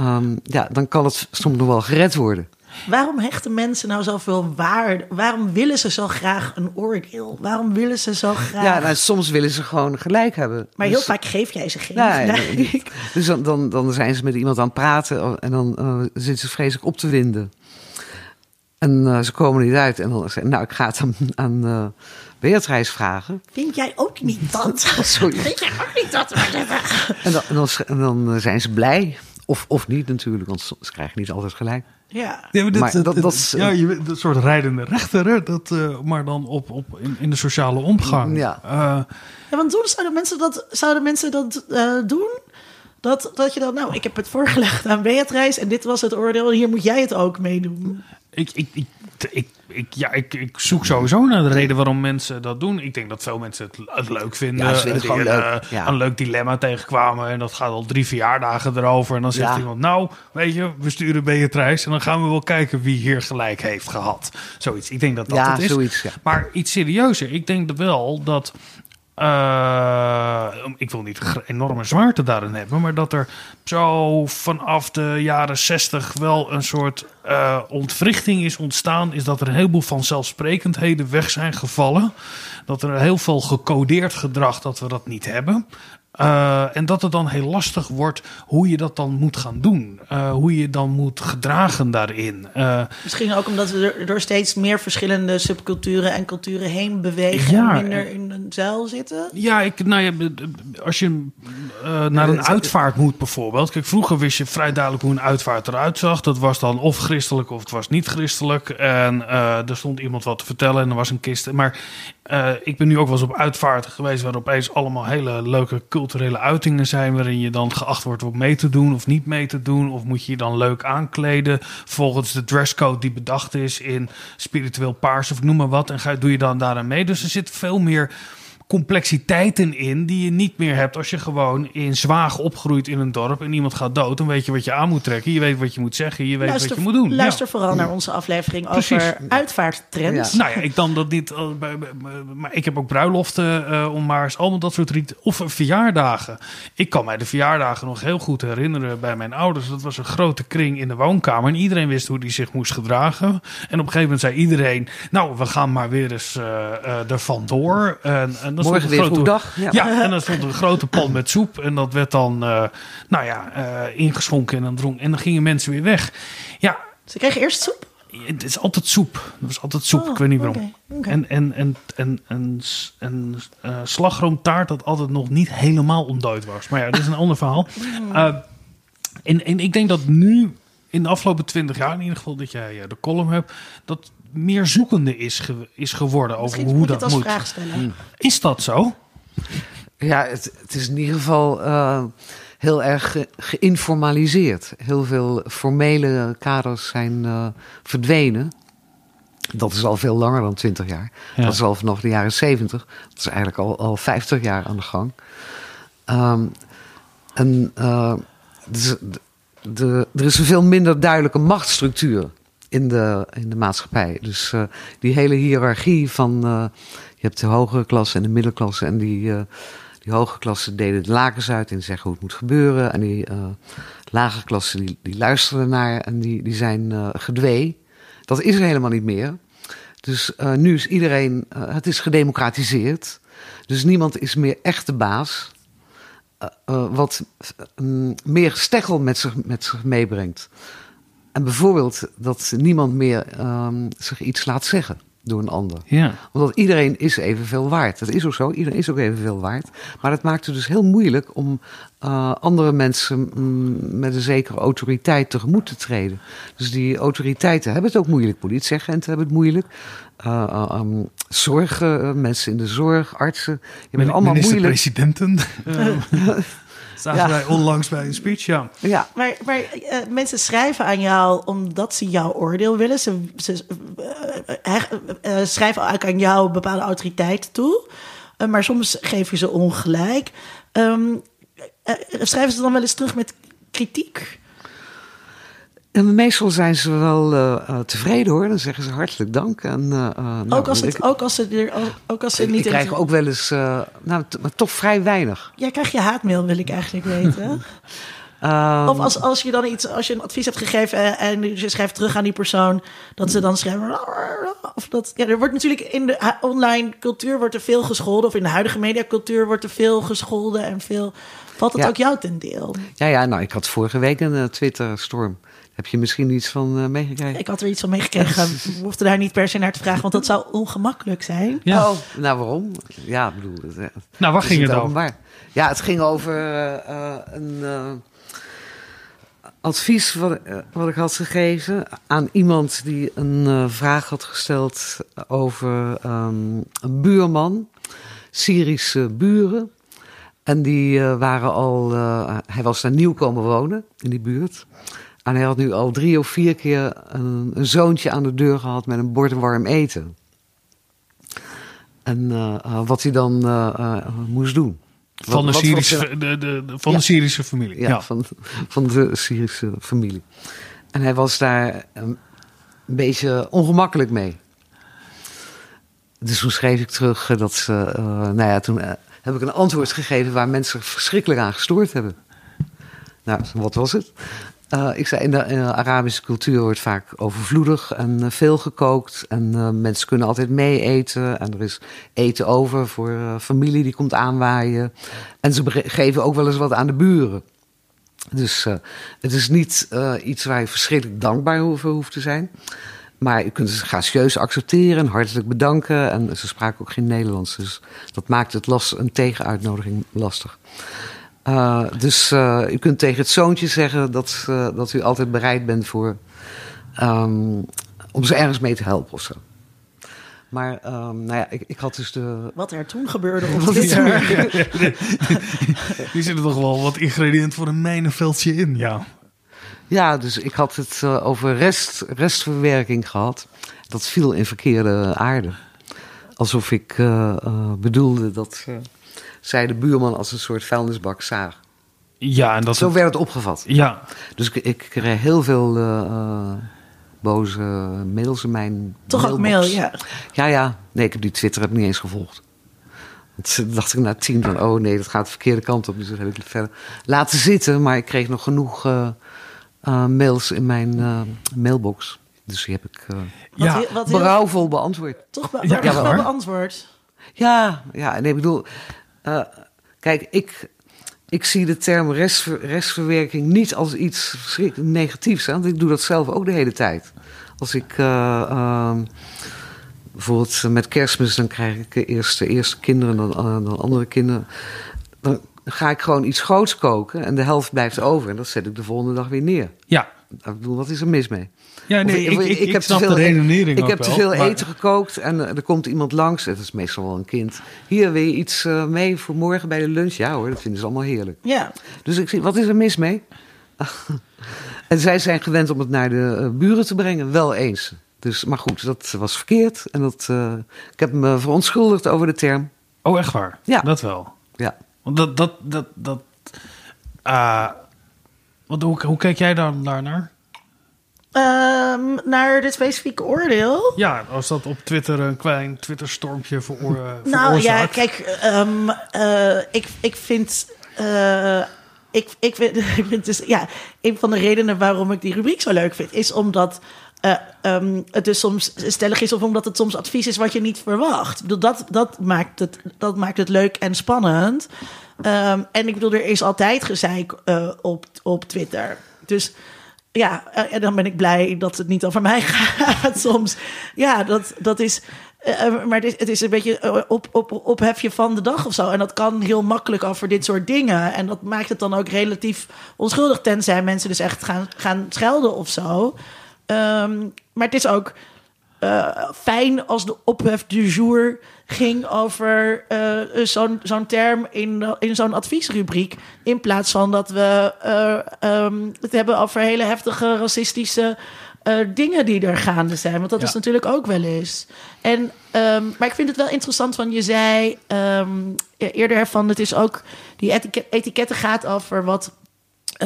um, ja, dan kan het soms nog wel gered worden. Waarom hechten mensen nou zoveel waarde? Waarom willen ze zo graag een oordeel? Waarom willen ze zo graag... Ja, nou, soms willen ze gewoon gelijk hebben. Maar heel dus, vaak geef jij ze geen nee, gelijk. Nee, dus dan, dan, dan zijn ze met iemand aan het praten en dan uh, zitten ze vreselijk op te winden. En uh, ze komen niet uit. En dan zeggen nou, ik ga het aan, aan uh, Beatrice vragen. Vind jij ook niet dat? Sorry. Vind jij ook niet dat? en dan, en dan, en dan zijn ze blij. Of, of niet natuurlijk, want ze krijgen niet altijd gelijk. Ja, ja maar, dit, maar dat, dat, dat, dat is, ja, je, dat soort rijdende rechter, hè? Dat, uh, maar dan op, op, in, in de sociale omgang. Ja, uh, ja want doen zouden mensen dat, zouden mensen dat uh, doen? Dat, dat je dan, nou, ik heb het voorgelegd aan Beatrice en dit was het oordeel. En hier moet jij het ook meedoen. Ik, ik, ik, ik, ik, ja, ik, ik zoek sowieso naar de reden waarom mensen dat doen. Ik denk dat veel mensen het, het leuk vinden. Ja, ze vinden het gewoon Die, leuk, eh, ja. Een leuk dilemma tegenkwamen. En dat gaat al drie verjaardagen erover. En dan zegt Ja. iemand, nou, weet je, we sturen Beatrice. En dan gaan we wel kijken wie hier gelijk heeft gehad. Zoiets. Ik denk dat dat Ja, het is. zoiets, ja. Maar iets serieuzer. Ik denk wel dat... eh, ik wil niet enorme zwaarte daarin hebben, maar dat er zo vanaf de jaren 60 wel een soort eh, ontwrichting is ontstaan, is dat er een heleboel vanzelfsprekendheden weg zijn gevallen. Dat er heel veel gecodeerd gedrag dat we dat niet hebben. Eh, en dat het dan heel lastig wordt hoe je dat dan moet gaan doen. Eh, hoe je dan moet gedragen daarin. Eh, Misschien ook omdat we er door steeds meer verschillende subculturen en culturen heen bewegen. Ja, en minder in een zuil zitten. Ja, ik, nou ja, als je naar een uitvaart moet bijvoorbeeld. Kijk, vroeger wist je vrij duidelijk hoe een uitvaart eruit zag. Dat was dan of christelijk of het was niet christelijk. En er stond iemand wat te vertellen en er was een kist. Maar eh, ik ben nu ook wel eens op uitvaarten geweest... waar opeens allemaal hele leuke culturele uitingen zijn... waarin je dan geacht wordt om mee te doen of niet mee te doen. Of moet je je dan leuk aankleden volgens de dresscode die bedacht is... in spiritueel paars of noem maar wat. En ga, doe je dan daaraan mee. Dus er zit veel meer complexiteiten in die je niet meer hebt als je gewoon in Zwaag opgroeit in een dorp en iemand gaat dood. Dan weet je wat je aan moet trekken, je weet wat je moet zeggen, je weet wat je moet doen. luister Ja. vooral naar onze aflevering Precies. over uitvaarttrends. Ja. Nou ja, ik dan dat niet. eh, Maar ik heb ook bruiloften eh, om maar eens allemaal dat soort rieten. Of verjaardagen. Ik kan mij de verjaardagen nog heel goed herinneren bij mijn ouders. Dat was een grote kring in de woonkamer. En iedereen wist hoe die zich moest gedragen. En op een gegeven moment zei iedereen: Nou, we gaan maar weer eens eh eh er vandoor. En, en dan Morgen een weer grote- goedendag. Ja. Ja, en dan stond er een grote pan met soep. En dat werd dan, eh, nou ja, eh, ingeschonken en dan dronk. En dan gingen mensen weer weg. Ja, Ze kregen eerst soep. het is altijd soep. Het was altijd soep. Oh, ik weet niet waarom. En, en, en, en, en, en eh, slagroomtaart dat altijd nog niet helemaal ontdooid was. Maar ja, dat is een ander verhaal. Eh, en, en ik denk dat nu, in de afgelopen twintig jaar in ieder geval, dat jij de column hebt, dat meer zoekende is, ge- is geworden over Misschien hoe moet je het dat als moet. vraag stellen. Is dat zo? Ja, het, het is in ieder geval eh, heel erg ge- geïnformaliseerd. Heel veel formele kaders zijn eh, verdwenen. Dat is al veel langer dan 20 jaar. Ja. Dat is al vanaf de jaren 70. Dat is eigenlijk al, al 50 jaar aan de gang. Ehm, en eh, dus de, de- er is een veel minder duidelijke machtsstructuur in de, in de maatschappij. Dus eh, die hele hiërarchie van... eh, je hebt de hogere klasse en de middelklasse. En die, eh, die hoge klasse deden de lakens uit en zeggen hoe het moet gebeuren. En die eh lage klasse die, die luisteren naar en die, die zijn gedwee. Dat is er helemaal niet meer. Dus nu is iedereen, het is gedemocratiseerd. Dus niemand is meer echt de baas. Wat mm, meer steggel met zich, met zich meebrengt. En bijvoorbeeld dat niemand meer ehm, zich iets laat zeggen door een ander. Ja. Omdat iedereen is evenveel waard. Dat is ook zo, iedereen is ook evenveel waard. Maar dat maakt het dus heel moeilijk om eh, andere mensen mm, met een zekere autoriteit tegemoet te treden. Dus die autoriteiten hebben het ook moeilijk. Politieagenten hebben het moeilijk. Eh, eh, ehm, zorg, eh, mensen in de zorg, artsen. Je bent allemaal moeilijk. Minister-presidenten. Zagen Ja. wij onlangs bij een speech, ja. Ja, Maar, maar eh, mensen schrijven aan jou omdat ze jouw oordeel willen. Ze, ze eh, eh, schrijven ook aan jou bepaalde autoriteit toe. Eh, maar soms geef je ze ongelijk. Ehm, eh, schrijven ze dan wel eens terug met kritiek? En meestal zijn ze wel eh, eh, tevreden hoor. Dan zeggen ze hartelijk dank. En, eh, nou, ook, als ik, het, ook als ze er ook als ze ik, niet. ik krijg ook wel eens, nou, maar toch vrij weinig. Ja, krijg je haatmail, wil ik eigenlijk weten. Ehm, Of als, als je dan iets, als je een advies hebt gegeven en, en je schrijft terug aan die persoon, dat ze dan schrijven. Of dat, ja, er wordt natuurlijk in de online cultuur wordt er veel gescholden, of in de huidige mediacultuur wordt er veel gescholden en veel. Valt het Ja. ook jou ten deel? Ja, ja, nou, ik had vorige week een Twitter-storm. Heb je misschien iets van eh, meegekregen? Ik had er iets van meegekregen. We hoefden daar niet per se naar te vragen, want dat zou ongemakkelijk zijn. ja. Oh, nou waarom? Ja, ik bedoel... Het, eh, Nou, waar is ging het over? openbaar. Ja, het ging over eh, een eh, advies wat, wat ik had gegeven aan iemand die een vraag had gesteld over ehm, een buurman, Syrische buren. En die waren al, hij was daar nieuw komen wonen in die buurt. En hij had nu al drie of vier keer een, een zoontje aan de deur gehad met een bord warm eten. En wat hij dan moest doen. Van, de, Syrische, de, de, van de Syrische familie. Ja, Van, van de Syrische familie. En hij was daar een beetje ongemakkelijk mee. Dus toen schreef ik terug dat ze. Uh, nou ja, toen heb ik een antwoord gegeven waar mensen verschrikkelijk aan gestoord hebben. Nou, wat was het? Uh, ik zei, in de, Arabische cultuur wordt vaak overvloedig en veel gekookt. En mensen kunnen altijd mee eten. En er is eten over voor familie die komt aanwaaien. En ze geven ook wel eens wat aan de buren. Dus het is niet iets waar je verschrikkelijk dankbaar over hoeft te zijn. Maar je kunt ze gracieus accepteren en hartelijk bedanken. En ze spraken ook geen Nederlands. Dus dat maakt het last, een tegenuitnodiging lastig. Uh, dus uh, u kunt tegen het zoontje zeggen dat, uh, dat u altijd bereid bent voor, um, om ze ergens mee te helpen of zo. Maar um, nou ja, ik, ik, had dus de. Wat er toen gebeurde op Twitter. Die zitten toch wel wat ingrediënt voor een mijnenveldje in, ja. Ja, dus ik had het uh, over rest, restverwerking gehad. Dat viel in verkeerde aarde. Alsof ik uh, uh, bedoelde dat zij de buurman als een soort vuilnisbak zagen. Ja, en dat Zo werd het opgevat. Ja. Dus ik, ik kreeg heel veel boze mails in mijn. Toch mailbox. ook mail, ja. Ja, ja. Nee, ik heb die Twitter heb ik niet eens gevolgd. Toen dacht ik na tien van, oh nee, dat gaat de verkeerde kant op. Dus dat heb ik verder laten zitten. Maar ik kreeg nog genoeg uh, mails in mijn uh, mailbox. Dus die heb ik uh, ja. wat, beantwoord. Toch be ja, ja, wel beantwoord? Ja, ja nee, ik bedoel... kijk, ik, ik zie de term restver, restverwerking niet als iets negatiefs. Want ik doe dat zelf ook de hele tijd. Als ik... Ehm, bijvoorbeeld met kerstmis, dan krijg ik eerst de eerste kinderen, dan, dan andere kinderen. Dan ga ik gewoon iets groots koken en de helft blijft over. En dat zet ik de volgende dag weer neer. Ja. Ik bedoel, wat is er mis mee? Ja, nee, ik, ik, ik, heb te veel, Ik heb te veel eten gekookt en uh, er komt iemand langs. Het is meestal wel een kind. Hier, wil je iets uh, mee voor morgen bij de lunch? Ja hoor, dat vinden ze allemaal heerlijk. Ja. Dus ik zie, wat is er mis mee? en zij zijn gewend om het naar de uh, buren te brengen, wel eens. Dus, maar goed, dat was verkeerd. En dat, ik heb me verontschuldigd over de term. Oh, echt waar? Ja. Dat wel? Ja. Want dat, dat, dat, dat. Wat, hoe, hoe kijk jij dan daarnaar? Um, naar dit specifieke oordeel? Ja, als dat op Twitter een klein Twitter-stormpje voor, uh, Nou ja, kijk, um, uh, ik, ik vind. Uh, ik, ik, vind, ik vind dus, ja, een van de redenen waarom ik die rubriek zo leuk vind, is omdat uh, um, het dus soms stellig is of omdat het soms advies is wat je niet verwacht. Dat, dat, maakt, het, dat maakt het leuk en spannend. Um, en ik bedoel, er is altijd gezeik uh, op, op Twitter. Dus ja, uh, en dan ben ik blij dat het niet over mij gaat soms. Ja, dat, dat is. Maar het is, het is, een beetje op, op, ophefje van de dag of zo. En dat kan heel makkelijk over dit soort dingen. En dat maakt het dan ook relatief onschuldig. Tenzij mensen dus echt gaan, gaan schelden of zo. Um, maar het is ook uh, fijn als de ophef du jour ging over uh, zo'n zo'n term in, in zo'n adviesrubriek. In plaats van dat we uh, um, het hebben over hele heftige racistische dingen die er gaande zijn. Want dat ja. is natuurlijk ook wel eens. En, um, maar ik vind het wel interessant, van je zei um, eerder van het is ook die etiket, etiketten gaat over wat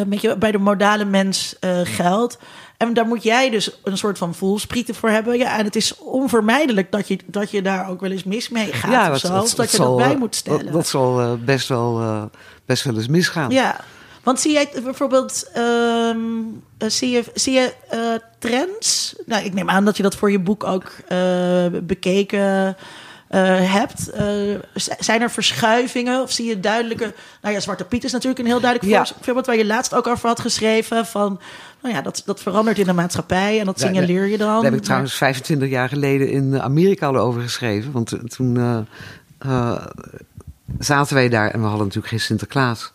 met je, bij de modale mens geldt. En daar moet jij dus een soort van voelsprieten voor hebben. Ja, en het is onvermijdelijk dat je, dat je daar ook wel eens mis mee gaat. Ja, dat, zo, dat, dat, je zal, dat bij moet stellen. Dat, dat zal uh, best, wel, uh, best wel eens misgaan. Ja, want zie jij bijvoorbeeld, um, zie je, zie je uh, trends? Nou, ik neem aan dat je dat voor je boek ook bekeken uh, hebt. Uh, zijn er verschuivingen of zie je duidelijke... Nou ja, Zwarte Piet is natuurlijk een heel duidelijk ja. voorbeeld... waar je laatst ook over had geschreven van... Nou ja, dat, dat verandert in de maatschappij en dat signaleer je dan. Daar heb ik trouwens 25 jaar geleden in Amerika al over geschreven. Want toen zaten wij daar en we hadden natuurlijk geen Sinterklaas.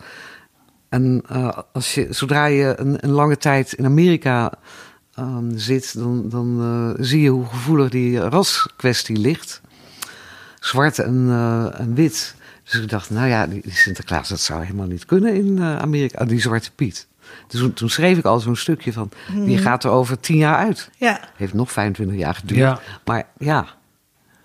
En als je, zodra je een, een lange tijd in Amerika um, zit... dan, dan zie je hoe gevoelig die raskwestie ligt zwart en, uh, en wit Dus ik dacht, nou ja, die, Sinterklaas, dat zou helemaal niet kunnen in uh, Amerika. die Zwarte Piet. Dus toen, schreef ik al zo'n stukje van, die mhm. gaat er over tien jaar uit. Ja. Heeft nog 25 jaar geduurd. Ja. Maar ja,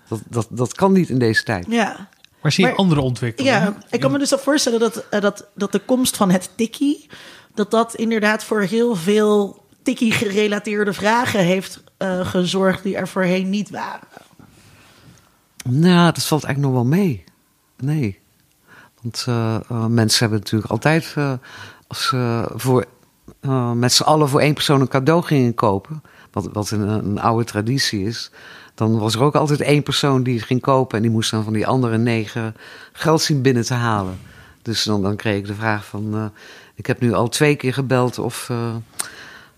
dat, dat, dat kan niet in deze tijd. Ja. Maar zie je andere ontwikkelingen? Ja, ik kan me dus al voorstellen dat, uh, dat, dat de komst van het tikkie... dat dat inderdaad voor heel veel tikkie-gerelateerde vragen heeft uh, gezorgd... die er voorheen niet waren. Nou, dat valt eigenlijk nog wel mee. Nee. Want uh, mensen hebben natuurlijk altijd... als ze voor, met z'n allen voor één persoon een cadeau gingen kopen... wat, wat een, een oude traditie is dan was er ook altijd één persoon die het ging kopen en die moest dan van die andere negen geld zien binnen te halen. Dus dan, dan kreeg ik de vraag van, ik heb nu al twee keer gebeld of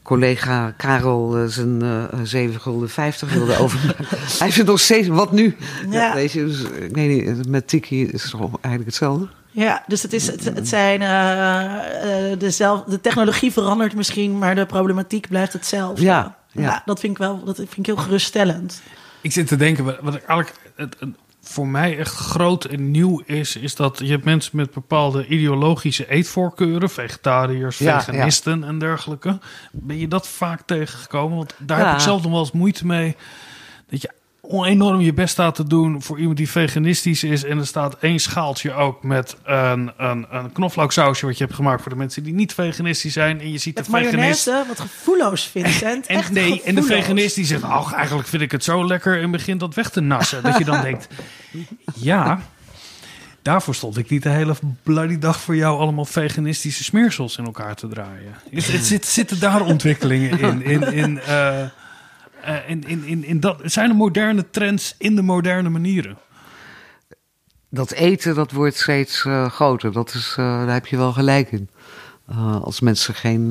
collega Karel uh, zijn uh, 7 gulden 50 wilde overmaken. Hij zit nog steeds, wat nu? Ja. weet je, dus, ik weet niet, met Tiki is het toch eigenlijk hetzelfde? Ja, dus het, is, het, het zijn uh, dezelfde, de technologie verandert misschien, maar de problematiek blijft hetzelfde. Ja, ja. ja. dat vind ik wel, dat vind ik heel geruststellend. Ik zit te denken, wat eigenlijk het, voor mij echt groot en nieuw is, is dat je hebt mensen met bepaalde ideologische eetvoorkeuren, vegetariërs, veganisten en dergelijke. Ben je dat vaak tegengekomen? Want daar heb ik zelf nog wel eens moeite mee. Dat je enorm je best staat te doen voor iemand die veganistisch is. En er staat één schaaltje ook met een, een, een knoflooksausje wat je hebt gemaakt voor de mensen die niet veganistisch zijn. En je ziet met de veganist... wat gevoelloos, Vincent. en, Echt nee, en de veganist die zegt, ach, eigenlijk vind ik het zo lekker en begint dat weg te nassen. dat je dan denkt, ja... Daarvoor stond ik niet de hele bloody dag voor jou allemaal veganistische smeersels in elkaar te draaien. Het, zit, zitten daar ontwikkelingen in? in, in uh, uh, in, in, in, in dat, zijn er moderne trends in de moderne manieren? Dat eten, dat wordt steeds uh, groter. Dat is, uh, daar heb je wel gelijk in. als mensen geen...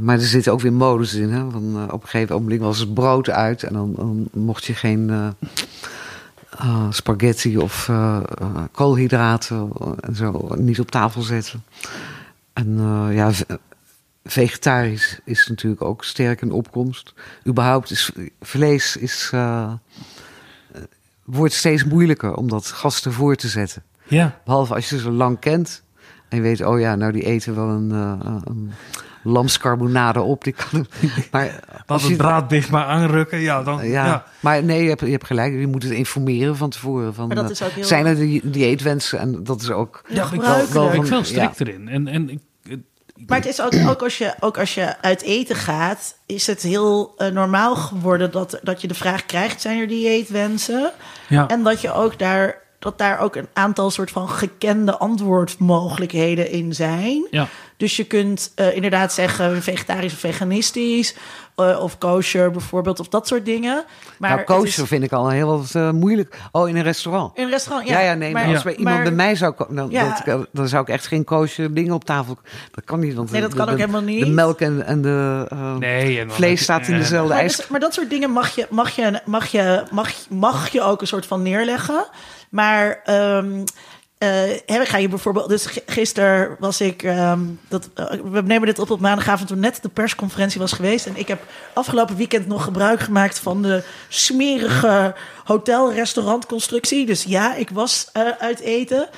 maar er zitten ook weer modus in. Hè? Van, op een gegeven moment was het brood uit... en dan, dan mocht je geen... spaghetti of koolhydraten en zo niet op tafel zetten. En ja, vegetarisch is natuurlijk ook sterk in opkomst. Überhaupt is vlees is, uh, wordt steeds moeilijker om dat gasten voor te zetten. Ja. Behalve als je ze lang kent en je weet, oh ja, nou die eten wel een, uh, een lamscarbonade op. Die kan, maar als je het braaddicht maar aanrukken, ja, dan. Ja, maar nee, je hebt, je hebt gelijk. Je moet het informeren van tevoren. Van, maar dat is ook heel... Zijn er die dieetwensen? En dat is ook. Ja, ik wel, wel, ik veel strikt erin. En, en maar het is ook, ook, als je, ook als je uit eten gaat, is het heel uh, normaal geworden dat, dat je de vraag krijgt: zijn er dieetwensen? Ja. En dat je ook daar dat daar ook een aantal soort van gekende antwoordmogelijkheden in zijn. Ja. Dus je kunt uh, inderdaad zeggen vegetarisch of veganistisch. Uh, of kosher bijvoorbeeld, of dat soort dingen. Maar nou, kosher is... vind ik al heel wat uh, moeilijk. Oh, in een restaurant? In een restaurant, ja. Ja, ja nee, maar, als bij iemand bij mij zou komen, dan, ja. dat, dan zou ik echt geen kosher dingen op tafel... Dat kan niet, want nee, dat kan ook helemaal niet. De melk en, en de nee, en vlees staat in dezelfde maar, ijs. Dus, maar dat soort dingen mag je, mag, je, mag, je, mag, mag je ook een soort van neerleggen. Maar um, uh, ga je bijvoorbeeld. Dus gisteren was ik. Um, dat, uh, we nemen dit op op maandagavond toen net de persconferentie was geweest. En ik heb afgelopen weekend nog gebruik gemaakt van de smerige hotel-restaurantconstructie. Dus ja, ik was uh, uit eten.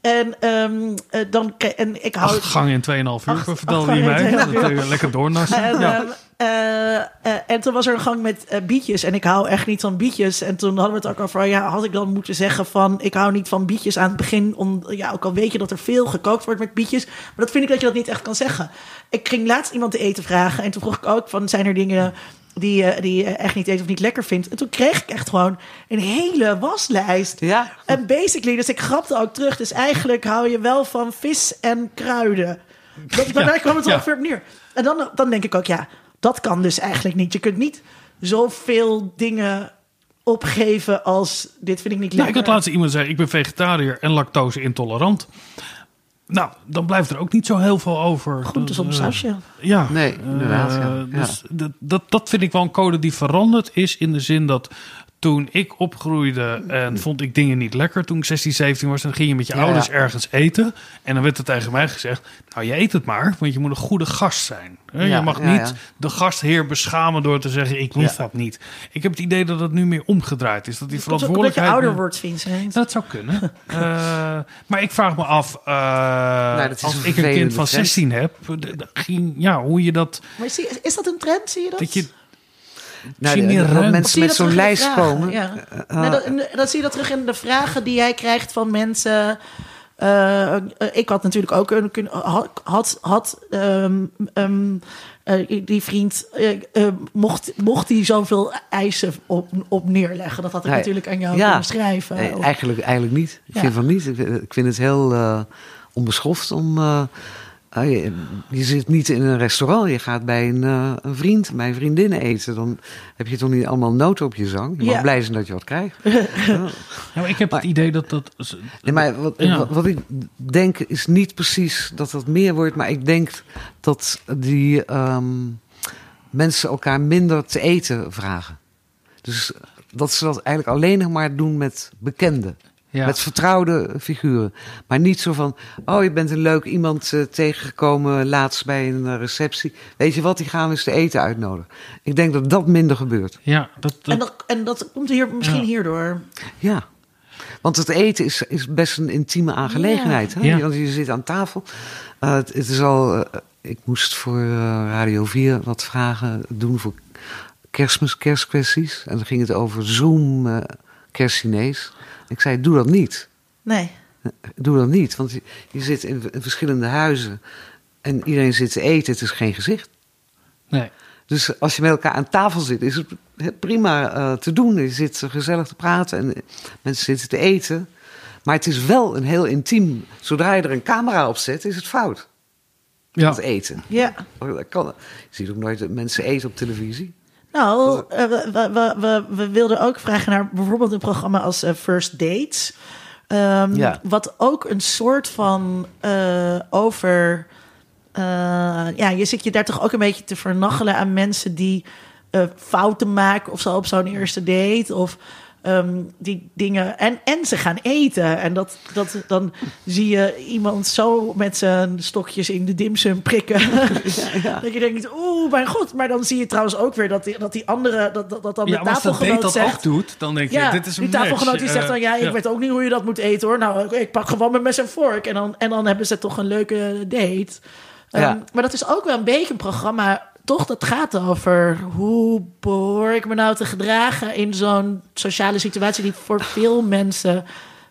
En, um, uh, dan, en ik hou... Acht gangen in 2,5 uur, vertelde je mij. Lekker doornassen. En, ja. Uh, uh, en toen was er een gang met uh, bietjes. En ik hou echt niet van bietjes. En toen hadden we het ook over... Ja, had ik dan moeten zeggen van... Ik hou niet van bietjes aan het begin. Om, ja, ook al weet je dat er veel gekookt wordt met bietjes. Maar dat vind ik dat je dat niet echt kan zeggen. Ik ging laatst iemand te eten vragen. En toen vroeg ik ook van... Zijn er dingen die, uh, die je echt niet eet of niet lekker vindt. En toen kreeg ik echt gewoon een hele waslijst. Ja. En basically, dus ik grapte ook terug. Dus eigenlijk hou je wel van vis en kruiden. Dat, ja. Daar kwam het ongeveer op neer. En dan, dan denk ik ook, ja, dat kan dus eigenlijk niet. Je kunt niet zoveel dingen opgeven als dit vind ik niet lekker. Nou, ik had laatst iemand zeggen, ik ben vegetariër en lactose intolerant. Nou, dan blijft er ook niet zo heel veel over. Groentes op sausje. Ja. Nee, inderdaad. Ja. Dus dat, dat, dat vind ik wel een code die veranderd is in de zin dat toen ik opgroeide en vond ik dingen niet lekker toen ik 16, 17 was, dan ging je met je ouders ergens eten. En dan werd er tegen mij gezegd: Nou, je eet het maar, want je moet een goede gast zijn. je mag niet de gastheer beschamen door te zeggen: Ik hoef dat niet. Ik heb het idee dat het nu meer omgedraaid is. Dat die verantwoordelijkheid. Dat je ouder wordt, Vincent. Dat zou kunnen. uh, maar ik vraag me af, uh, nou, als ik een kind van 16 heb, ja, hoe je dat. Maar is, is dat een trend? Zie je dat? Dat je nou, zie dat mensen met zo'n lijst komen. Ja. Uh, nee, dat, dat, zie je dat terug in de vragen die jij krijgt van mensen. Uh, ik had natuurlijk ook een had had um, um, uh, die vriend uh, mocht mocht hij zoveel eisen op, op neerleggen. Dat had ik natuurlijk aan jou ja, kunnen schrijven. Nee, eigenlijk eigenlijk niet. Ik vind van niet. Ik vind het heel onbeschoft om je, je, zit niet in een restaurant, je gaat bij een, uh, een vriend, bij een vriendin eten. Dan heb je toch niet allemaal noten op je zang. Je mag blij zijn dat je wat krijgt. ja. maar ik heb het idee dat dat... Nee, maar wat, wat, ik denk is niet precies dat dat meer wordt. Maar ik denk dat die um, mensen elkaar minder te eten vragen. Dus dat ze dat eigenlijk alleen nog maar doen met bekenden. Met vertrouwde figuren. Maar niet zo van, oh je bent een leuk iemand uh, tegengekomen laatst bij een uh, receptie. Weet je wat, die gaan we eens te eten uitnodigen. Ik denk dat dat minder gebeurt. Ja, dat, dat... En, dat, en dat komt hier misschien hierdoor. Ja, want het eten is, is best een intieme aangelegenheid. Hè? Ja. Want je zit aan tafel. Uh, het, het, is al, ik moest voor Radio 4 wat vragen doen voor kerstmis, kerstkwesties. En dan ging het over Zoom, kerstchinees. Ik zei, doe dat niet. Nee. Doe dat niet, want je, je zit in, verschillende huizen en iedereen zit te eten, het is geen gezicht. Nee. Dus als je met elkaar aan tafel zit, is het prima uh, te doen. Je zit gezellig te praten en mensen zitten te eten. Maar het is wel een heel intiem. Zodra je er een camera op zet, is het fout. Ja. Het eten. Ja. Dat kan, je ziet ook nooit mensen eten op televisie. Nou, uh, we, we, we, we, wilden ook vragen naar bijvoorbeeld een programma als uh, First Dates. Um, ja. Wat ook een soort van uh, over. ja, je zit je daar toch ook een beetje te vernachelen aan mensen die fouten maken of zo op zo'n eerste date. Of Ehm, die dingen. En, en ze gaan eten. En dat, dat, dan zie je iemand zo met zijn stokjes in de dimsum prikken. Ja, Dat je denkt, oeh, mijn god. Maar dan zie je trouwens ook weer dat die, dat die andere, dat, dat, dat dan de tafelgenoot dat zegt. ook doet, dan denk je, dit is een Die tafelgenoot die zegt dan, ja, ik weet ook niet hoe je dat moet eten hoor. Nou, ik pak gewoon met mes en vork. En dan, en dan hebben ze toch een leuke date. Um, maar dat is ook wel een beetje een programma toch, dat gaat over hoe behoor ik me nou te gedragen in zo'n sociale situatie die voor veel mensen,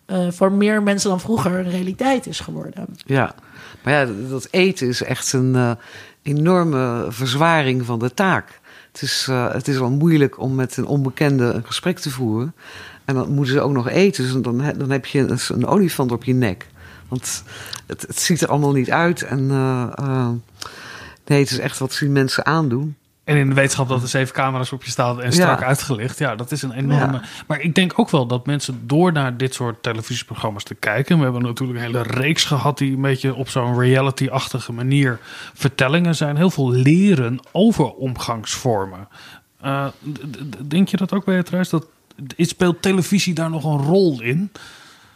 uh, voor meer mensen dan vroeger, een realiteit is geworden. Ja, maar ja, dat eten is echt een uh, enorme verzwaring van de taak. Het is, uh, het is wel moeilijk om met een onbekende een gesprek te voeren. En dan moeten ze ook nog eten. Dus dan, dan heb je een, een olifant op je nek. Want het, het, ziet er allemaal niet uit. En Nee, het is echt wat zien mensen aandoen. En in de wetenschap dat er zeven camera's op je staan en strak uitgelicht. Ja, dat is een enorme. Maar ik denk ook wel dat mensen door naar dit soort televisieprogramma's te kijken. We hebben natuurlijk een hele reeks gehad die een beetje op zo'n reality-achtige manier vertellingen zijn. Heel veel leren over omgangsvormen. Uh, denk je dat ook, Beatrice? Dat speelt televisie daar nog een rol in?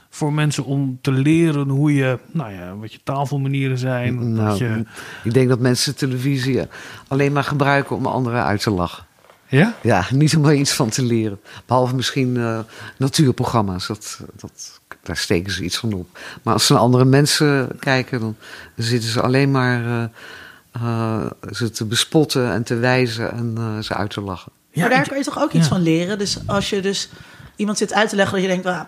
Voor mensen om te leren hoe je, nou ja, wat je tafelmanieren zijn. Nou, je... Ik denk dat mensen televisie alleen maar gebruiken om anderen uit te lachen. Ja? Ja, niet om er iets van te leren. Behalve misschien uh, natuurprogramma's. Dat, dat, daar steken ze iets van op. Maar als ze naar andere mensen kijken, dan zitten ze alleen maar uh, uh, ze te bespotten en te wijzen en ze uit te lachen. Ja, maar daar kan je toch ook iets van leren? Dus als je dus iemand zit uit te leggen dat je denkt, ah,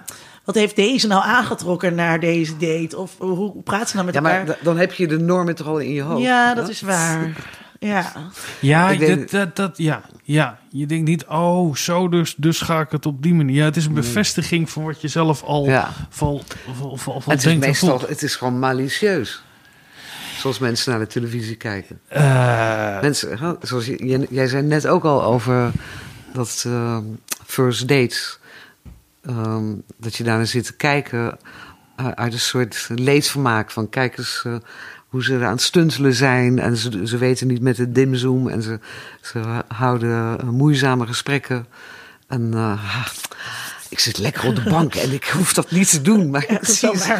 wat heeft deze nou aangetrokken naar deze date? Of hoe praat ze nou met ja, elkaar? Maar dan heb je de normen toch al in je hoofd. Ja, dat is waar. Ja, ja, dat, dat, dat, ja, ja. Je denkt niet, oh, zo dus, dus ga ik het op die manier. Ja, het is een bevestiging van wat je zelf al ja. van, van, van, van het denkt. Is meestal, het is gewoon malicieus. Zoals mensen naar de televisie kijken. Uh, mensen, zoals je, jij zei net ook al over dat uh, first dates Ehm, dat je daar zit te kijken uh, uit een soort leedvermaak. Van kijk eens uh, hoe ze aan het stuntelen zijn. En ze, ze weten niet met de dimzoom. En ze, ze houden uh, moeizame gesprekken. En ik zit lekker op de bank en ik hoef dat niet te doen. Maar ja, precies.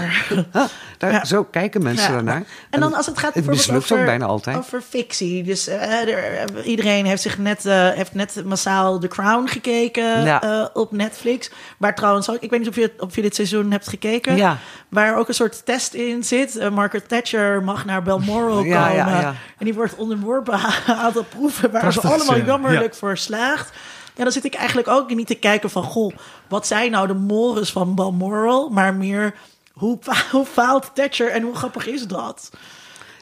Daar, ja. Zo kijken mensen ja. daarnaar. En dan als het gaat het over, ook bijna altijd. over fictie. Dus uh, er, iedereen heeft zich net, uh, heeft net massaal The Crown gekeken ja. uh, op Netflix. Waar trouwens ook, ik weet niet of je, of je dit seizoen hebt gekeken. Ja. Waar ook een soort test in zit. Margaret Thatcher mag naar Balmoral komen. En die wordt onderworpen aan een aantal proeven waar Prachtig, ze allemaal jammerlijk voor slaagt. Ja, dan zit ik eigenlijk ook niet te kijken van... goh, wat zijn nou de mores van Balmoral? Maar meer, hoe, hoe faalt Thatcher en hoe grappig is dat?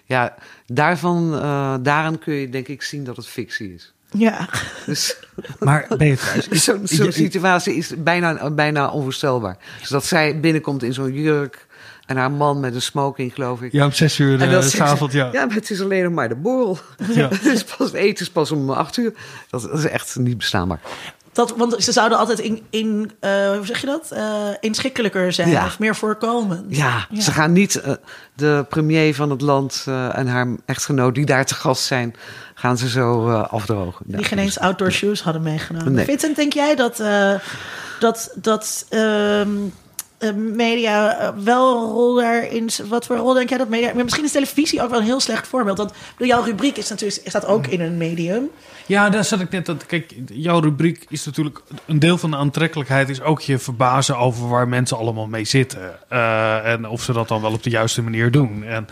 Ja, daarvan, uh, daaraan kun je denk ik zien dat het fictie is. Ja. Dus, maar. Zo'n zo situatie is bijna, bijna onvoorstelbaar. Dus dat zij binnenkomt in zo'n jurk... En haar man met een smoking, geloof ik. Ja, om zes uur uh, s'avonds, ja. Ja, maar het is alleen nog maar de borrel. Ja. het is pas, eten is pas om acht uur. Dat, dat is echt niet bestaanbaar. Dat, want ze zouden altijd in, in uh, hoe zeg je dat? Uh, inschikkelijker zijn ja. of meer voorkomen. Ja, ja, ze gaan niet uh, de premier van het land en haar echtgenoot die daar te gast zijn, gaan ze zo afdrogen. Die geen eens outdoor shoes hadden meegenomen. Nee. Vincent, denk jij dat dat, dat ehm, media wel een rol daarin. Wat voor rol denk jij dat media. Misschien is televisie ook wel een heel slecht voorbeeld. Want jouw rubriek is natuurlijk, staat ook in een medium. Ja, daar zat ik net. Dat, kijk, jouw rubriek is natuurlijk. Een deel van de aantrekkelijkheid is ook je verbazen over waar mensen allemaal mee zitten. Uh, en of ze dat dan wel op de juiste manier doen. En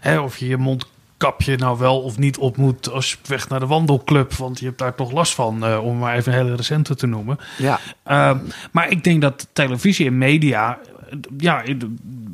hè, of je je mond kapje nou wel of niet op moet als je weg naar de wandelclub. Want je hebt daar toch last van, uh, om maar even een hele recente te noemen. Ja. Uh, maar ik denk dat televisie en media ja,